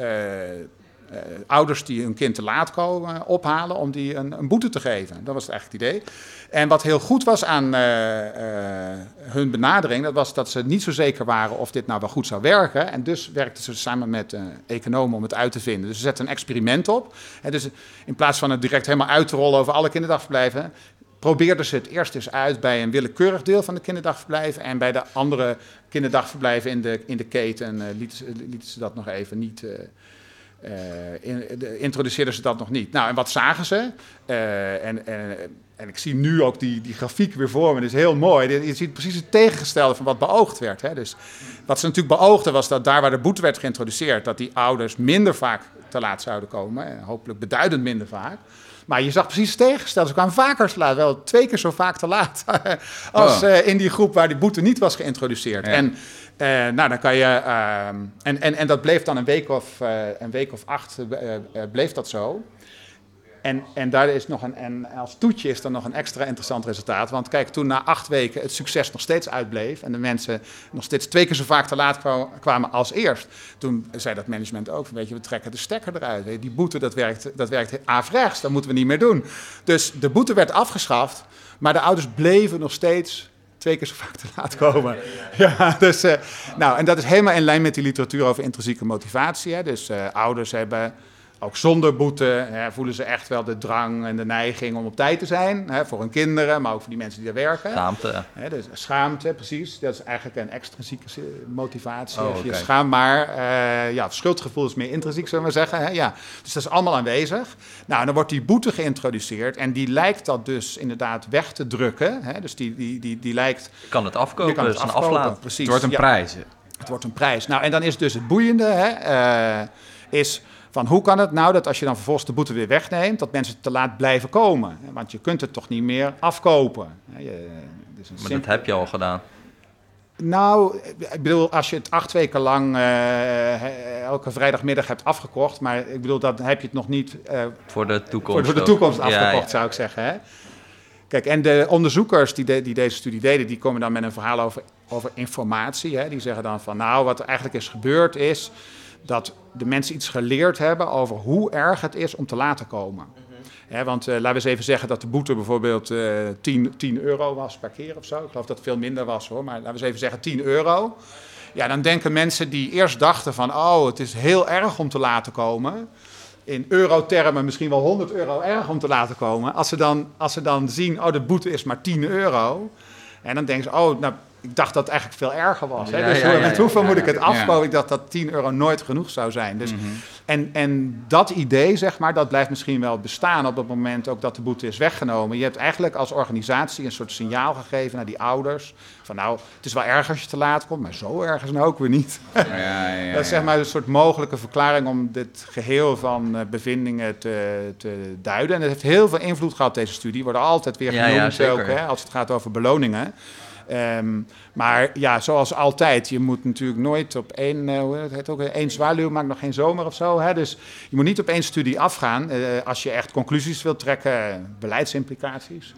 Eh, ouders die hun kind te laat komen ophalen om die een, een boete te geven. Dat was eigenlijk het idee. En wat heel goed was aan eh, eh, hun benadering, dat was dat ze niet zo zeker waren of dit nou wel goed zou werken. En dus werkten ze samen met economen om het uit te vinden. Dus ze zetten een experiment op. En dus in plaats van het direct helemaal uit te rollen over alle kinderdagverblijven, probeerden ze het eerst eens uit bij een willekeurig deel van de kinderdagverblijven. En bij de andere kinderdagverblijven in de, in de keten lieten, ze, dat nog even niet. In, de, introduceerden ze dat nog niet. Nou, en wat zagen ze? Eh, en, en, en ik zie nu ook die, die grafiek weer voor me. Dat is heel mooi. Je ziet precies het tegengestelde van wat beoogd werd. Hè? Dus wat ze natuurlijk beoogden was dat daar waar de boete werd geïntroduceerd... dat die ouders minder vaak te laat zouden komen. En hopelijk beduidend minder vaak. Maar je zag precies het tegengestelde. Ze kwamen vaker te laat, wel twee keer zo vaak te laat... *laughs* als Oh. eh, in die groep waar die boete niet was geïntroduceerd. Ja. En eh, nou, dan kan je. ehm, en, en, en dat bleef dan een week of, eh, een week of acht eh, bleef dat zo. En, en daar is nog een, en als toetje is dan nog een extra interessant resultaat. Want kijk, toen na acht weken het succes nog steeds uitbleef. en de mensen nog steeds twee keer zo vaak te laat kwa- kwamen als eerst. toen zei dat management ook: Weet je, we trekken de stekker eruit. Die boete dat werkt, dat werkt averechts, dat moeten we niet meer doen. Dus de boete werd afgeschaft. maar de ouders bleven nog steeds twee keer zo vaak te laat komen. *laughs* Ja, dus, eh, nou, en dat is helemaal in lijn met die literatuur over intrinsieke motivatie. Hè. Dus eh, ouders hebben, ook zonder boete, hè, voelen ze echt wel de drang en de neiging om op tijd te zijn. Hè, voor hun kinderen, maar ook voor die mensen die daar werken. Schaamte. Hè, dus schaamte, precies. Dat is eigenlijk een extrinsieke motivatie. Oh, je schaamt, maar eh, ja, schuldgevoel is meer intrinsiek, zullen we maar zeggen. Hè? Ja. Dus dat is allemaal aanwezig. Nou, dan wordt die boete geïntroduceerd en die lijkt dat dus inderdaad weg te drukken. Hè? Dus die, die, die, die lijkt... Je kan het Je afkopen, kan het een afkopen, aflaat. precies. Het wordt een Ja. prijs. Het wordt een prijs. Nou, en dan is dus het boeiende, hè, eh, is van hoe kan het nou dat als je dan vervolgens de boete weer wegneemt, dat mensen te laat blijven komen? Want je kunt het toch niet meer afkopen. Je, een Maar dat heb je al gedaan. Nou, ik bedoel, als je het acht weken lang eh, elke vrijdagmiddag hebt afgekocht, maar ik bedoel, dan heb je het nog niet eh, Voor de toekomst. voor, de toekomst Ja, afgekocht, ja. zou ik zeggen. Hè? Kijk, en de onderzoekers die, de- die deze studie deden, die komen dan met een verhaal over, over informatie. Hè? Die zeggen dan van, nou, wat er eigenlijk is gebeurd is dat de mensen iets geleerd hebben over hoe erg het is om te laten komen. Hè, want eh, laten we eens even zeggen dat de boete bijvoorbeeld eh 10, 10 euro was per keer of zo. Ik geloof dat het veel minder was hoor, maar laten we eens even zeggen 10 euro. Ja, dan denken mensen die eerst dachten van, oh, het is heel erg om te laten komen in eurotermen misschien wel 100 euro erg om te laten komen. Als ze dan, als ze dan zien, oh, de boete is maar 10 euro. En dan denken ze, oh, nou, ik dacht dat het eigenlijk veel erger was. Hè? Dus met hoeveel moet ik het afkomen? Ik dacht dat 10 euro nooit genoeg zou zijn. Dus En, en dat idee, zeg maar, dat blijft misschien wel bestaan op het moment ook dat de boete is weggenomen. Je hebt eigenlijk als organisatie een soort signaal gegeven naar die ouders. Van nou, het is wel erg als je te laat komt, maar zo erg is nou ook weer niet. Ja, ja, *laughs* ja, dat is zeg maar een soort mogelijke verklaring om dit geheel van uh, bevindingen te, te, duiden. En het heeft heel veel invloed gehad, deze studie. Worden altijd weer genoemd ook, hè, als het gaat over beloningen. Um, maar ja, zoals altijd, je moet natuurlijk nooit op één, uh, hoe heet ook, één zwaluw maakt nog geen zomer of zo. Hè? Dus je moet niet op één studie afgaan uh, als je echt conclusies wilt trekken, beleidsimplicaties.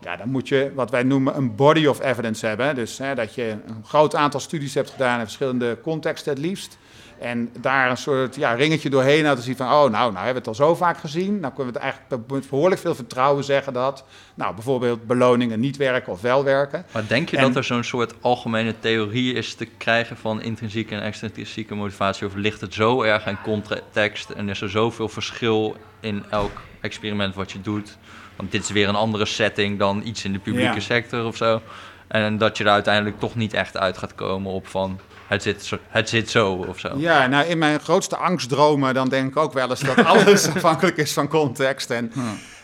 Ja, dan moet je wat wij noemen een body of evidence hebben. Dus hè, dat je een groot aantal studies hebt gedaan in verschillende contexten het liefst. En daar een soort ja, ringetje doorheen te zien van, oh nou, nou hebben we het al zo vaak gezien. Nou kunnen we het eigenlijk met behoorlijk veel vertrouwen zeggen dat, nou bijvoorbeeld beloningen niet werken of wel werken. Maar denk je dat er zo'n soort algemene theorie is te krijgen van intrinsieke en extrinsieke motivatie? Of ligt het zo erg in context en is er zoveel verschil in elk experiment wat je doet? Want dit is weer een andere setting dan iets in de publieke sector of zo. En dat je er uiteindelijk toch niet echt uit gaat komen op van het zit, zo, het zit zo of zo. Ja, nou in mijn grootste angstdromen dan denk ik ook wel eens dat alles *laughs* afhankelijk is van context. En,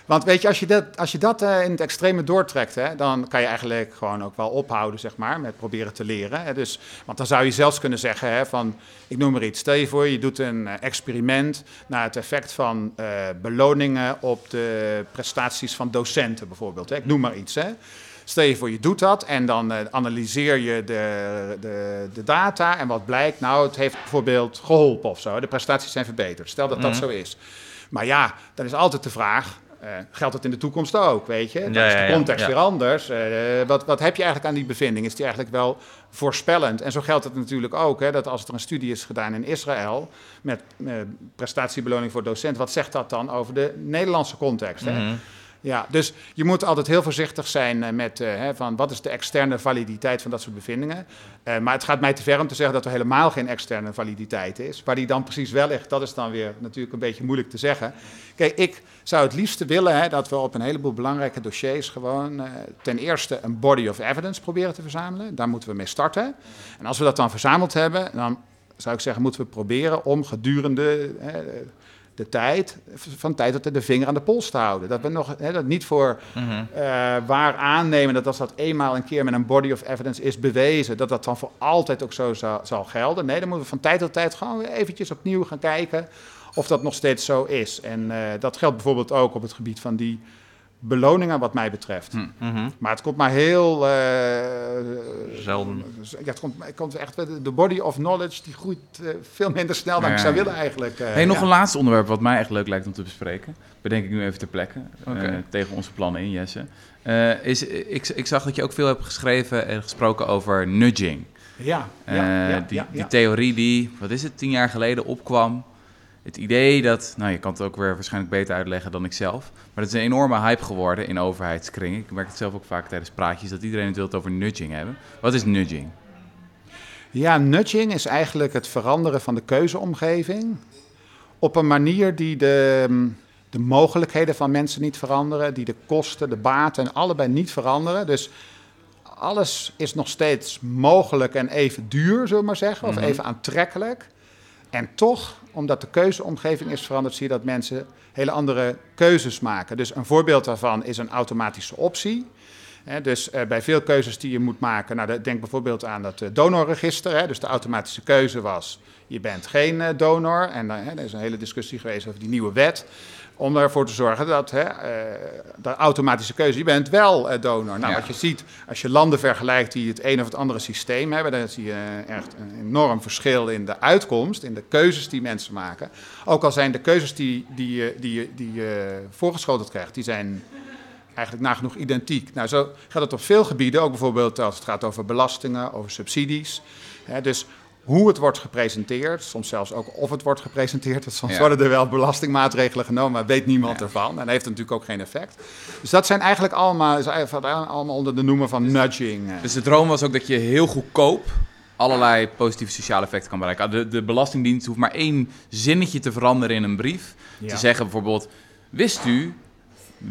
Want weet je, als je dat, als je dat uh, in het extreme doortrekt, hè, dan kan je eigenlijk gewoon ook wel ophouden, zeg maar, met proberen te leren. Hè. Dus, want dan zou je zelfs kunnen zeggen hè, van, ik noem maar iets, stel je voor, je doet een uh, experiment naar het effect van uh, beloningen op de prestaties van docenten bijvoorbeeld. Hè. Ik noem maar iets. Hè. Stel je voor, je doet dat en dan uh, analyseer je de, de, de, data en wat blijkt, nou, het heeft bijvoorbeeld geholpen of zo. De prestaties zijn verbeterd. Stel dat dat mhm. zo is. Maar ja, dan is altijd de vraag, uh, geldt het in de toekomst ook, weet je? Dan ja, is de context ja, ja. weer anders. Uh, wat, wat heb je eigenlijk aan die bevinding? Is die eigenlijk wel voorspellend? En zo geldt het natuurlijk ook, hè, dat als er een studie is gedaan in Israël... met prestatiebeloning voor docent, wat zegt dat dan over de Nederlandse context? Hè? Mm ja, dus je moet altijd heel voorzichtig zijn eh, met uh, hè, van wat is de externe validiteit van dat soort bevindingen. Uh, maar het gaat mij te ver om te zeggen dat er helemaal geen externe validiteit is. Waar die dan precies wel ligt, dat is dan weer natuurlijk een beetje moeilijk te zeggen. Kijk, ik zou het liefste willen hè, dat we op een heleboel belangrijke dossiers gewoon ten eerste een body of evidence proberen te verzamelen. Daar moeten we mee starten. En als we dat dan verzameld hebben, dan zou ik zeggen, moeten we proberen om gedurende de tijd, van tijd tot tijd de vinger aan de pols te houden. Dat we nog hè, dat niet voor mm -hmm. uh, waar aannemen dat als dat eenmaal een keer met een body of evidence is bewezen, dat dat dan voor altijd ook zo zal, zal gelden. Nee, dan moeten we van tijd tot tijd gewoon eventjes opnieuw gaan kijken of dat nog steeds zo is. En uh, dat geldt bijvoorbeeld ook op het gebied van die beloningen wat mij betreft. Mm -hmm. Maar het komt maar heel... Uh, Zelden. Ja, het komt, het komt echt... De body of knowledge die groeit uh, veel minder snel dan ja, ik zou willen eigenlijk. Uh, hey, nog ja. een laatste onderwerp wat mij echt leuk lijkt om te bespreken. Bedenk ik nu even ter plekke. Okay. tegen onze plannen in, Jesse. is, ik, ik zag dat je ook veel hebt geschreven en gesproken over nudging. Ja, ja, die, die theorie die, wat is het, tien jaar geleden opkwam het idee dat, nou je kan het ook weer waarschijnlijk beter uitleggen dan ik zelf, maar het is een enorme hype geworden in overheidskringen. Ik merk het zelf ook vaak tijdens praatjes dat iedereen het wil over nudging hebben. Wat is nudging? Ja, nudging is eigenlijk het veranderen van de keuzeomgeving op een manier die de, de mogelijkheden van mensen niet veranderen, die de kosten, de baten allebei niet veranderen. Dus alles is nog steeds mogelijk en even duur, zullen we maar zeggen, of mm -hmm. even aantrekkelijk. En toch, omdat de keuzeomgeving is veranderd, zie je dat mensen hele andere keuzes maken. Dus een voorbeeld daarvan is een automatische optie. Dus uh, bij veel keuzes die je moet maken, nou, denk bijvoorbeeld aan het uh, donorregister. Dus de automatische keuze was, je bent geen uh, donor. En er is een hele discussie geweest over die nieuwe wet om ervoor te zorgen dat hè, uh, de automatische keuze, je bent wel uh, donor. Nou, ja. wat je ziet, als je landen vergelijkt die het een of het andere systeem hebben, dan zie je echt een enorm verschil in de uitkomst, in de keuzes die mensen maken. Ook al zijn de keuzes die, die, die, die, die je voorgeschoteld krijgt, die zijn eigenlijk nagenoeg identiek. Nou, zo gaat het op veel gebieden, ook bijvoorbeeld als het gaat over belastingen, over subsidies. Hè, dus hoe het wordt gepresenteerd, soms zelfs ook of het wordt gepresenteerd. Soms ja. worden er wel belastingmaatregelen genomen, maar weet niemand ja. ervan. En heeft natuurlijk ook geen effect. Dus dat zijn eigenlijk allemaal, is allemaal onder de noemer van nudging. eh. Dus de droom was ook dat je heel goedkoop allerlei positieve sociale effecten kan bereiken. De, de Belastingdienst hoeft maar één zinnetje te veranderen in een brief. Ja. Te zeggen bijvoorbeeld, wist u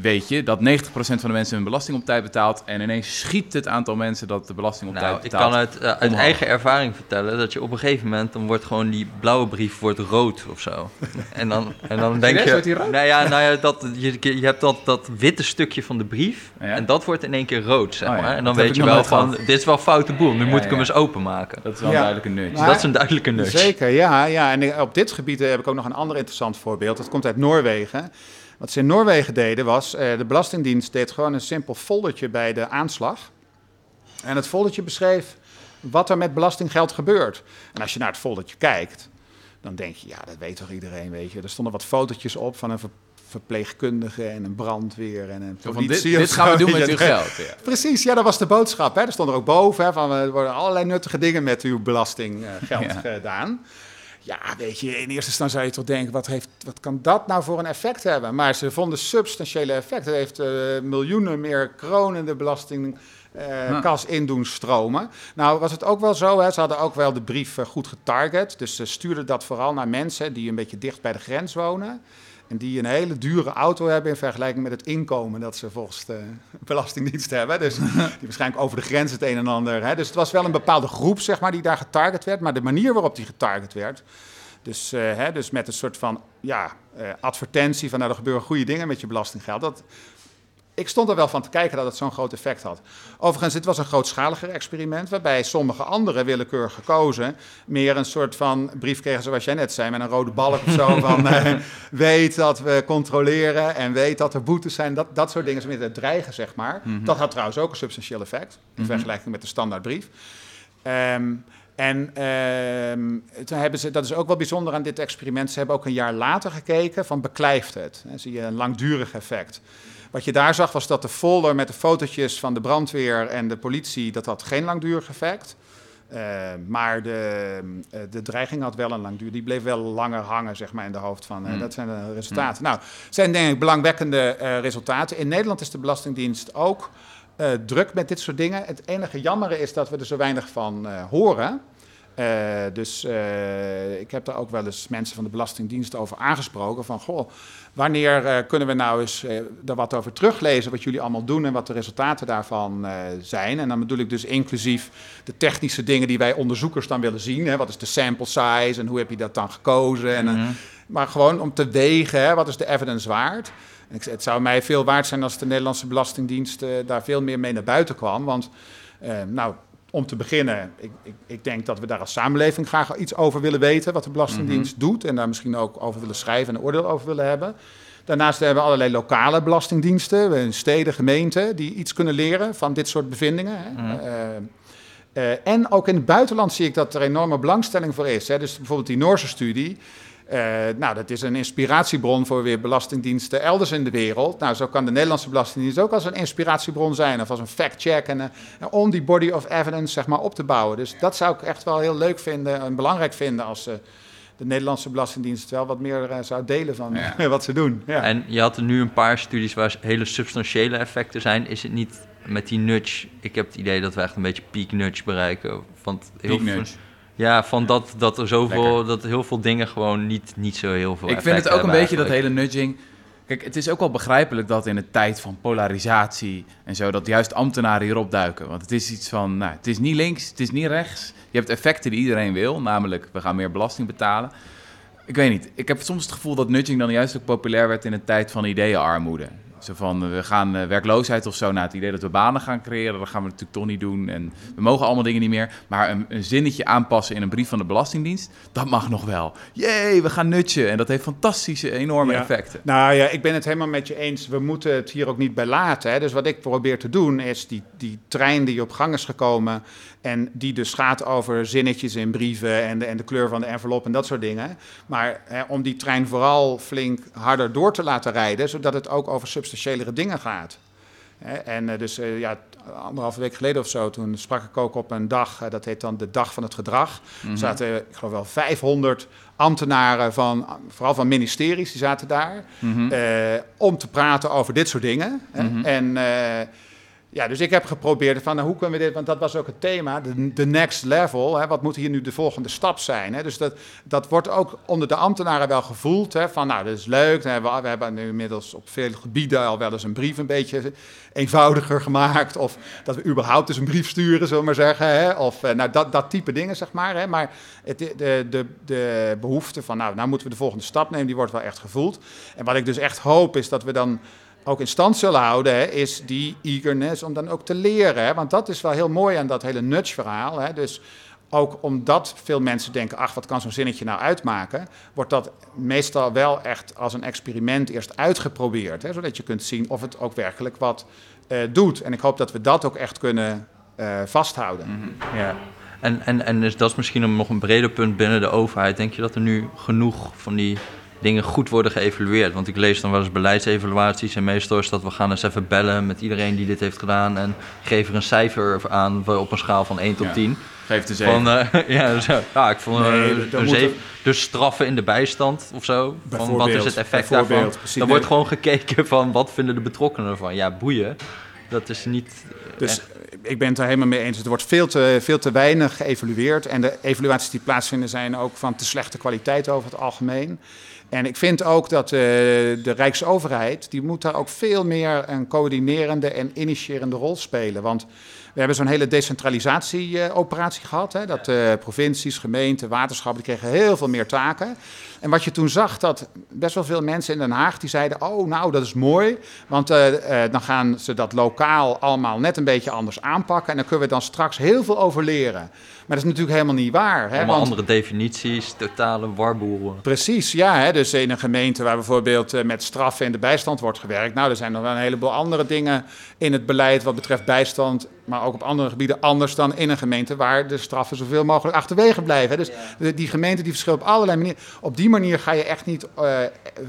weet je dat 90% van de mensen hun belasting op tijd betaalt. En ineens schiet het aantal mensen dat de belasting op Nou, tijd ik betaalt. kan uit, eh, uit eigen ervaring vertellen dat je op een gegeven moment dan wordt gewoon die blauwe brief wordt rood of zo. *laughs* En dan, en dan denk je, Wordt die rood? nou ja, nou ja, dat je, je hebt dat, dat witte stukje van de brief Ja. en dat wordt in één keer rood, zeg Oh ja, maar. En dan weet ik je wel van, gehad. dit is wel foute boel, nu Ja, moet ik hem eens openmaken. Dat is wel een duidelijke nudge. Maar- dat is een duidelijke nudge. Zeker, ja, ja. En op dit gebied heb ik ook nog een ander interessant voorbeeld. Dat komt uit Noorwegen. Wat ze in Noorwegen deden was, eh, de Belastingdienst deed gewoon een simpel foldertje bij de aanslag. En het foldertje beschreef wat er met belastinggeld gebeurt. En als je naar het foldertje kijkt, dan denk je, ja, dat weet toch iedereen, weet je. Er stonden wat fotootjes op van een ver- verpleegkundige en een brandweer en een Zo van, politie. dit, of dit gaan we doen met *laughs* uw geld. Ja. Precies, ja, dat was de boodschap. Hè. Er stond er ook boven hè, van er worden allerlei nuttige dingen met uw belastinggeld Ja. gedaan. Ja, weet je, in eerste instantie zou je toch denken, wat, heeft, wat kan dat nou voor een effect hebben? Maar ze vonden substantiële effect. Het heeft eh, miljoenen meer kronen de belastingkas in doen stromen. Nou was het ook wel zo, hè, ze hadden ook wel de brief eh, goed getarget. Dus ze stuurden dat vooral naar mensen die een beetje dicht bij de grens wonen. En die een hele dure auto hebben in vergelijking met het inkomen dat ze volgens de *laughs* Belastingdienst hebben. Dus *laughs* die waarschijnlijk over de grens het een en ander. Hè. Dus het was wel een bepaalde groep zeg maar, die daar getarget werd. Maar de manier waarop die getarget werd. Dus, eh, hè, dus met een soort van ja, eh, advertentie van nou, er gebeuren goede dingen met je belastinggeld. Dat, ik stond er wel van te kijken dat het zo'n groot effect had. Overigens, dit was een grootschaliger experiment, waarbij sommige andere willekeurig gekozen meer een soort van brief kregen, zoals jij net zei, met een rode balk of zo. *laughs* van eh, weet dat we controleren en weet dat er boetes zijn. Dat, dat soort dingen, met het dreigen, zeg maar. Dat had trouwens ook een substantieel effect, in vergelijking met de standaardbrief. Ehm, en ehm, toen hebben ze, dat is ook wel bijzonder aan dit experiment, ze hebben ook een jaar later gekeken van beklijft het. Dan zie je een langdurig effect. Wat je daar zag was dat de folder met de fotootjes van de brandweer en de politie, dat had geen langdurig effect. Eh, maar de, eh, de dreiging had wel een langdurig, die bleef wel langer hangen zeg maar, in de hoofd van, eh, Hmm. dat zijn de resultaten. Nou, zijn denk ik belangwekkende resultaten. In Nederland is de Belastingdienst ook druk met dit soort dingen. Het enige jammere is dat we er zo weinig van horen. Eh, dus eh, ik heb daar ook wel eens mensen van de Belastingdienst over aangesproken. Van, goh, wanneer eh, kunnen we nou eens er wat over teruglezen wat jullie allemaal doen en wat de resultaten daarvan zijn? En dan bedoel ik dus inclusief de technische dingen die wij onderzoekers dan willen zien. Hè? Wat is de sample size en hoe heb je dat dan gekozen? En, Mhm. maar gewoon om te wegen, hè, wat is de evidence waard? En ik, het zou mij veel waard zijn als de Nederlandse Belastingdienst daar veel meer mee naar buiten kwam. Want, nou, om te beginnen, ik, ik, ik denk dat we daar als samenleving graag iets over willen weten, wat de Belastingdienst doet. En daar misschien ook over willen schrijven en een oordeel over willen hebben. Daarnaast hebben we allerlei lokale belastingdiensten, in steden, gemeenten, die iets kunnen leren van dit soort bevindingen. Hè. Mhm. Eh, eh, en ook in het buitenland zie ik dat er enorme belangstelling voor is. Hè. Dus bijvoorbeeld die Noorse studie. Eh, nou, dat is een inspiratiebron voor weer belastingdiensten elders in de wereld. Nou, zo kan de Nederlandse Belastingdienst ook als een inspiratiebron zijn. Of als een fact-check. En, eh, om die body of evidence zeg maar, op te bouwen. Dus dat zou ik echt wel heel leuk vinden en belangrijk vinden als eh, de Nederlandse Belastingdienst wel wat meer zou delen van Ja. *laughs* wat ze doen. Ja. En je had er nu een paar studies waar hele substantiële effecten zijn. Is het niet met die nudge? Ik heb het idee dat we echt een beetje peak nudge bereiken. Want heel Peak veel- nudge. Ja, van dat, dat er zoveel, Lekker. dat heel veel dingen gewoon niet, niet zo heel veel Ik vind het ook een beetje dat hele nudging. Kijk, het is ook wel begrijpelijk dat in de tijd van polarisatie en zo, dat juist ambtenaren hierop duiken. Want het is iets van, nou, het is niet links, het is niet rechts. Je hebt effecten die iedereen wil, namelijk we gaan meer belasting betalen. Ik weet niet, ik heb soms het gevoel dat nudging dan juist ook populair werd in de tijd van ideeënarmoede. Zo van, we gaan eh, werkloosheid of zo, naar het idee dat we banen gaan creëren, dat gaan we natuurlijk toch niet doen. En we mogen allemaal dingen niet meer. Maar een, een zinnetje aanpassen in een brief van de Belastingdienst, dat mag nog wel. Jee, we gaan nudgen. En dat heeft fantastische, enorme Ja. effecten. Nou ja, ik ben het helemaal met je eens. We moeten het hier ook niet bij laten. Hè. Dus wat ik probeer te doen is die, die trein die op gang is gekomen... en die dus gaat over zinnetjes in brieven en de, en de kleur van de envelop en dat soort dingen. Maar hè, om die trein vooral flink harder door te laten rijden... zodat het ook over substantiëlere dingen gaat. En eh, dus eh, ja, anderhalve week geleden of zo, toen sprak ik ook op een dag, eh, dat heet dan de Dag van het Gedrag. Mhm. Zaten, ik geloof wel, 500 ambtenaren van, vooral van ministeries, die zaten daar. Mhm. eh, om te praten over dit soort dingen. Mhm. En eh, Ja, dus ik heb geprobeerd van nou, hoe kunnen we dit, want dat was ook het thema, de, next level. Hè, wat moet hier nu de volgende stap zijn? Hè? Dus dat, dat wordt ook onder de ambtenaren wel gevoeld. Hè, van nou, dat is leuk. We hebben, we hebben nu inmiddels op veel gebieden al wel eens een brief een beetje eenvoudiger gemaakt. Of dat we überhaupt eens een brief sturen, zullen we maar zeggen. Hè? Of eh, nou, dat, dat type dingen, zeg maar. Hè? Maar het, de, de, de behoefte van nou, nou moeten we de volgende stap nemen, die wordt wel echt gevoeld. En wat ik dus echt hoop is dat we dan ook in stand zullen houden, is die eagerness om dan ook te leren. Hè? Want dat is wel heel mooi aan dat hele nudge-verhaal. Hè? Dus ook omdat veel mensen denken, ach, wat kan zo'n zinnetje nou uitmaken, wordt dat meestal wel echt als een experiment eerst uitgeprobeerd. Hè? Zodat je kunt zien of het ook werkelijk wat uh, doet. En ik hoop dat we dat ook echt kunnen uh, vasthouden. -hmm. Ja. En, en, en dus dat is misschien nog een breder punt binnen de overheid. Denk je dat er nu genoeg van die dingen goed worden geëvalueerd. Want ik lees dan wel eens beleidsevaluaties en meestal is dat we gaan eens even bellen met iedereen die dit heeft gedaan en geef er een cijfer aan op een schaal van 1 tot ja. 10. Geef de 7. Van, uh, *laughs* ja, zo. ja, ik vond nee, uh, een 7. Dus straffen in de bijstand of zo. Van wat is het effect daarvan? Dan wordt gewoon gekeken van wat vinden de betrokkenen ervan. Ja, boeien. Dat is niet. Dus echt. ik ben het er helemaal mee eens. Er wordt veel te, veel te weinig geëvalueerd. En de evaluaties die plaatsvinden zijn ook van te slechte kwaliteit over het algemeen. En ik vind ook dat uh, de Rijksoverheid, die moet daar ook veel meer een coördinerende en initiërende rol spelen. Want we hebben zo'n hele decentralisatieoperatie gehad. Hè, dat uh, provincies, gemeenten, waterschappen, die kregen heel veel meer taken. En wat je toen zag, dat best wel veel mensen in Den Haag die zeiden: Oh, nou, dat is mooi. Want dan gaan ze dat lokaal allemaal net een beetje anders aanpakken. En dan kunnen we dan straks heel veel over leren. Maar dat is natuurlijk helemaal niet waar. Hè? Allemaal Want, andere definities, totale warboel. Precies, ja. Hè? Dus in een gemeente waar bijvoorbeeld uh, met straffen in de bijstand wordt gewerkt. Nou, er zijn nog wel een heleboel andere dingen in het beleid wat betreft bijstand. Maar ook op andere gebieden anders dan in een gemeente waar de straffen zoveel mogelijk achterwege blijven. Hè? Dus ja. die gemeente die verschilt op allerlei manieren. Op die manier ga je echt niet uh,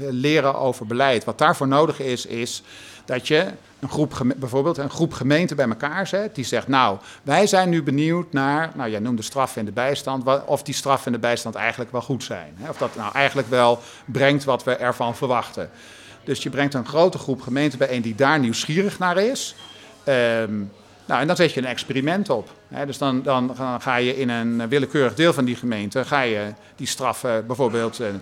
leren over beleid. Wat daarvoor nodig is, is dat je een groep, bijvoorbeeld een groep gemeenten bij elkaar zet. Die zegt, nou, wij zijn nu benieuwd naar, nou jij noemde straf in de bijstand, of die straf in de bijstand eigenlijk wel goed zijn. Of dat nou eigenlijk wel brengt wat we ervan verwachten. Dus je brengt een grote groep gemeenten bijeen die daar nieuwsgierig naar is. Um, nou, en dan zet je een experiment op. Hè? Dus dan, dan, ga je in een willekeurig deel van die gemeente, ga je die straffen bijvoorbeeld een,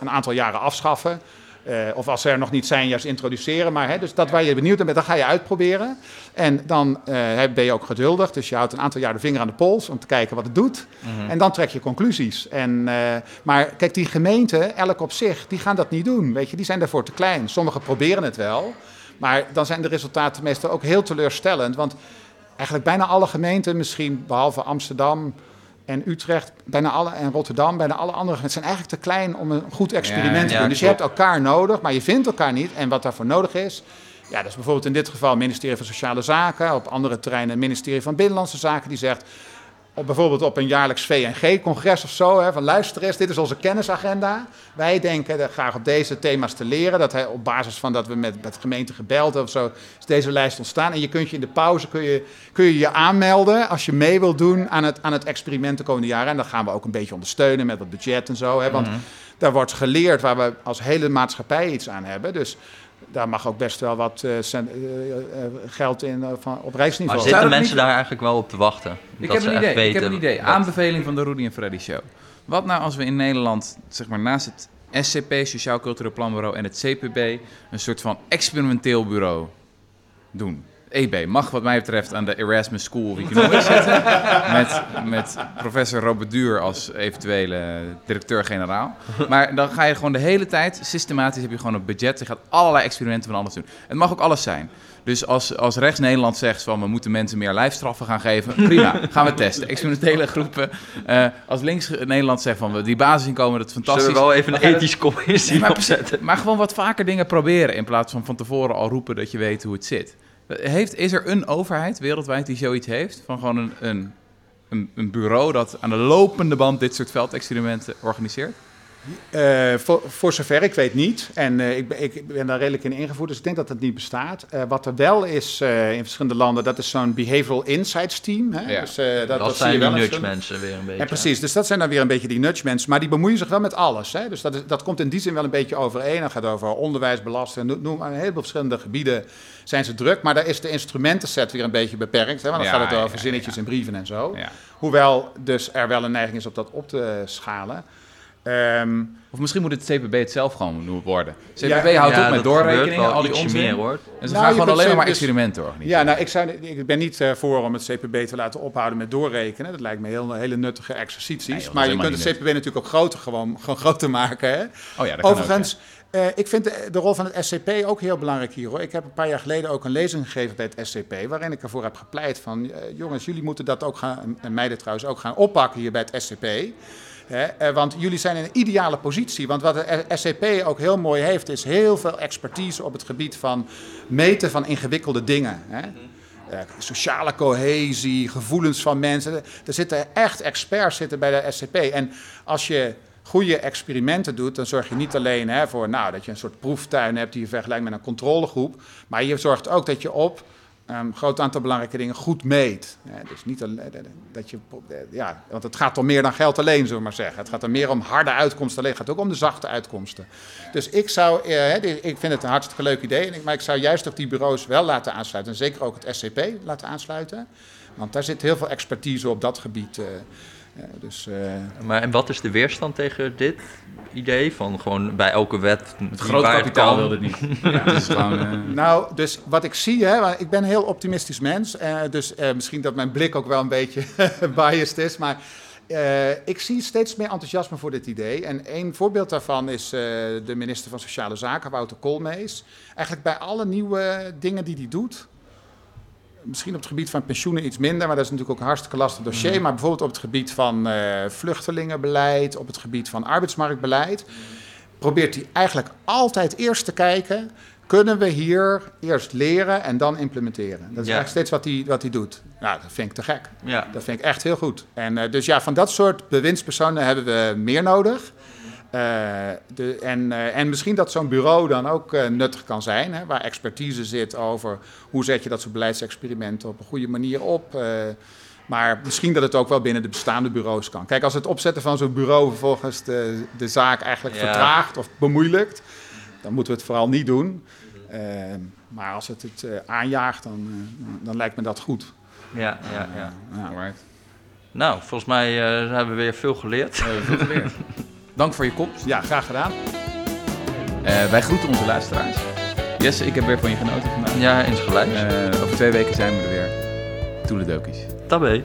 een aantal jaren afschaffen. Uh, of als ze er nog niet zijn, juist introduceren. Maar hè, dus dat waar je benieuwd naar bent, dat ga je uitproberen. En dan uh, ben je ook geduldig. Dus je houdt een aantal jaar de vinger aan de pols om te kijken wat het doet. Mm -hmm. En dan trek je conclusies. En, uh, maar kijk, die gemeenten, elk op zich, die gaan dat niet doen. Weet je, die zijn daarvoor te klein. Sommigen proberen het wel. Maar dan zijn de resultaten meestal ook heel teleurstellend. Want eigenlijk bijna alle gemeenten, misschien behalve Amsterdam en Utrecht, bijna alle, en Rotterdam, bijna alle andere gemeenten zijn eigenlijk te klein om een goed experiment ja, te doen. Ja, dus je hebt elkaar nodig, maar je vindt elkaar niet. En wat daarvoor nodig is, ja, dat is bijvoorbeeld in dit geval het ministerie van Sociale Zaken, op andere terreinen het ministerie van Binnenlandse Zaken, die zegt, op, bijvoorbeeld op een jaarlijks VNG-congres of zo, hè, van luister eens, dit is onze kennisagenda. Wij denken graag op deze thema's te leren, dat hij, op basis van dat we met, met gemeente gebeld of zo, is deze lijst ontstaan. En je kunt je in de pauze kun je, kun je, je aanmelden als je mee wilt doen aan het, aan het experiment de komende jaren. En dan gaan we ook een beetje ondersteunen met wat budget en zo, hè, want mm -hmm. daar wordt geleerd waar we als hele maatschappij iets aan hebben. Dus daar mag ook best wel wat uh, cent, uh, geld in van, op reisniveau. Maar zitten mensen daar eigenlijk wel op te wachten? Ik heb, een idee, ik heb een idee. Aanbeveling van de Rudy en Freddy Show. Wat nou als we in Nederland, zeg maar naast het SCP, Sociaal Cultureel Planbureau, en het CPB, een soort van experimenteel bureau doen? EB mag wat mij betreft aan de Erasmus School of Economics zitten. *laughs* met, met professor Robert Duur als eventuele directeur-generaal. Maar dan ga je gewoon de hele tijd, systematisch heb je gewoon een budget. Je gaat allerlei experimenten van alles doen. Het mag ook alles zijn. Dus als, als rechts Nederland zegt van we moeten mensen meer lijfstraffen gaan geven, prima, gaan we testen. Experimentele groepen. Uh, als links Nederland zegt van we die basisinkomen, dat is fantastisch. Zullen we wel even een ethische commissie maar, opzetten? Maar gewoon wat vaker dingen proberen in plaats van van tevoren al roepen dat je weet hoe het zit. Heeft, is er een overheid wereldwijd die zoiets heeft? Van gewoon een, een, een, bureau dat aan de lopende band dit soort veldexperimenten organiseert? Uh, voor, voor, zover ik weet niet. En uh, ik, ben, ik, ben daar redelijk in ingevoerd, dus ik denk dat dat niet bestaat. Uh, wat er wel is in verschillende landen, dat is zo'n Behavioral Insights team. Hè? Ja. Dus, dat, dat, dat zijn die nudge mensen weer een beetje. Precies, dus dat zijn dan weer een beetje die nudge mensen. Maar die bemoeien zich wel met alles. Hè? Dus dat, is, dat komt in die zin wel een beetje overeen. Dat gaat over onderwijs, belasting, noem maar een heleboel verschillende gebieden zijn ze druk. Maar daar is de instrumentenset weer een beetje beperkt. Hè? Want dan gaat het over zinnetjes en brieven en zo. Hoewel dus er wel een neiging is op dat op te schalen. Um, of misschien moet het CPB het zelf gewoon worden. CPB houdt op met doorrekeningen, al die onzin. Meer, hoor. En ze nou, gaan gewoon alleen maar experimenten organiseren. Ja, nou, ik, zou, ik ben niet uh, voor om het CPB te laten ophouden met doorrekenen. Dat lijkt me heel, hele nuttige exercities. maar je kunt het CPB natuurlijk ook groter, gewoon, gewoon groter maken. Hè? Oh ja, dat Overigens, kan ook, uh, ik vind de, de, rol van het SCP ook heel belangrijk hier. Hoor. Ik heb een paar jaar geleden ook een lezing gegeven bij het SCP... waarin ik ervoor heb gepleit van... Uh, jongens, jullie moeten dat ook gaan... en meiden trouwens ook gaan oppakken hier bij het SCP... Eh, want jullie zijn in een ideale positie. Want wat de SCP ook heel mooi heeft, is heel veel expertise op het gebied van meten van ingewikkelde dingen. Hè? Uh, sociale cohesie, gevoelens van mensen. Er zitten echt experts zitten bij de SCP. En als je goede experimenten doet, dan zorg je niet alleen hè, voor nou, dat je een soort proeftuin hebt die je vergelijkt met een controlegroep. Maar je zorgt ook dat je op een ehm, groot aantal belangrijke dingen goed meet. Ja, dus niet alleen, eh, dat je, eh, ja, want het gaat om meer dan geld alleen, zullen we maar zeggen. Het gaat er meer om harde uitkomsten alleen. Het gaat ook om de zachte uitkomsten. Dus ik zou, eh, ik vind het een hartstikke leuk idee, maar ik zou juist ook die bureaus wel laten aansluiten. En zeker ook het SCP laten aansluiten. Want daar zit heel veel expertise op dat gebied. Uh, dus, uh... Maar en wat is de weerstand tegen dit idee? Van gewoon bij elke wet. Het groot kapitaal wil het niet. *laughs* ja, is gewoon, uh... Nou, dus wat ik zie, hè, ik ben een heel optimistisch mens. Uh, dus misschien dat mijn blik ook wel een beetje *laughs* biased is. Maar ik zie steeds meer enthousiasme voor dit idee. En een voorbeeld daarvan is de minister van Sociale Zaken, Wouter Koolmees. Eigenlijk bij alle nieuwe dingen die hij doet misschien op het gebied van pensioenen iets minder, maar dat is natuurlijk ook een hartstikke lastig dossier. Maar bijvoorbeeld op het gebied van uh, vluchtelingenbeleid, op het gebied van arbeidsmarktbeleid, probeert hij eigenlijk altijd eerst te kijken. Kunnen we hier eerst leren en dan implementeren? Dat is eigenlijk steeds wat hij, wat hij doet. Nou, dat vind ik te gek. Ja. Dat vind ik echt heel goed. En uh, dus ja, van dat soort bewindspersonen hebben we meer nodig. Uh, de, en, uh, en misschien dat zo'n bureau dan ook uh, nuttig kan zijn, hè, waar expertise zit over hoe zet je dat soort beleidsexperimenten op een goede manier op. maar misschien dat het ook wel binnen de bestaande bureaus kan. Kijk, als het opzetten van zo'n bureau vervolgens de, de zaak eigenlijk vertraagt of bemoeilijkt, dan moeten we het vooral niet doen. maar als het het aanjaagt, dan, dan lijkt me dat goed. Ja, ja, ja. ja. Nou, volgens mij hebben we weer veel geleerd. We hebben veel geleerd. *laughs* Dank voor je komst. Ja, graag gedaan. Uh, wij groeten onze luisteraars. Jesse, ik heb weer van je genoten vandaag. Ja, eens gelijk. Uh, over twee weken zijn we er weer. Toeledokies. Tabé.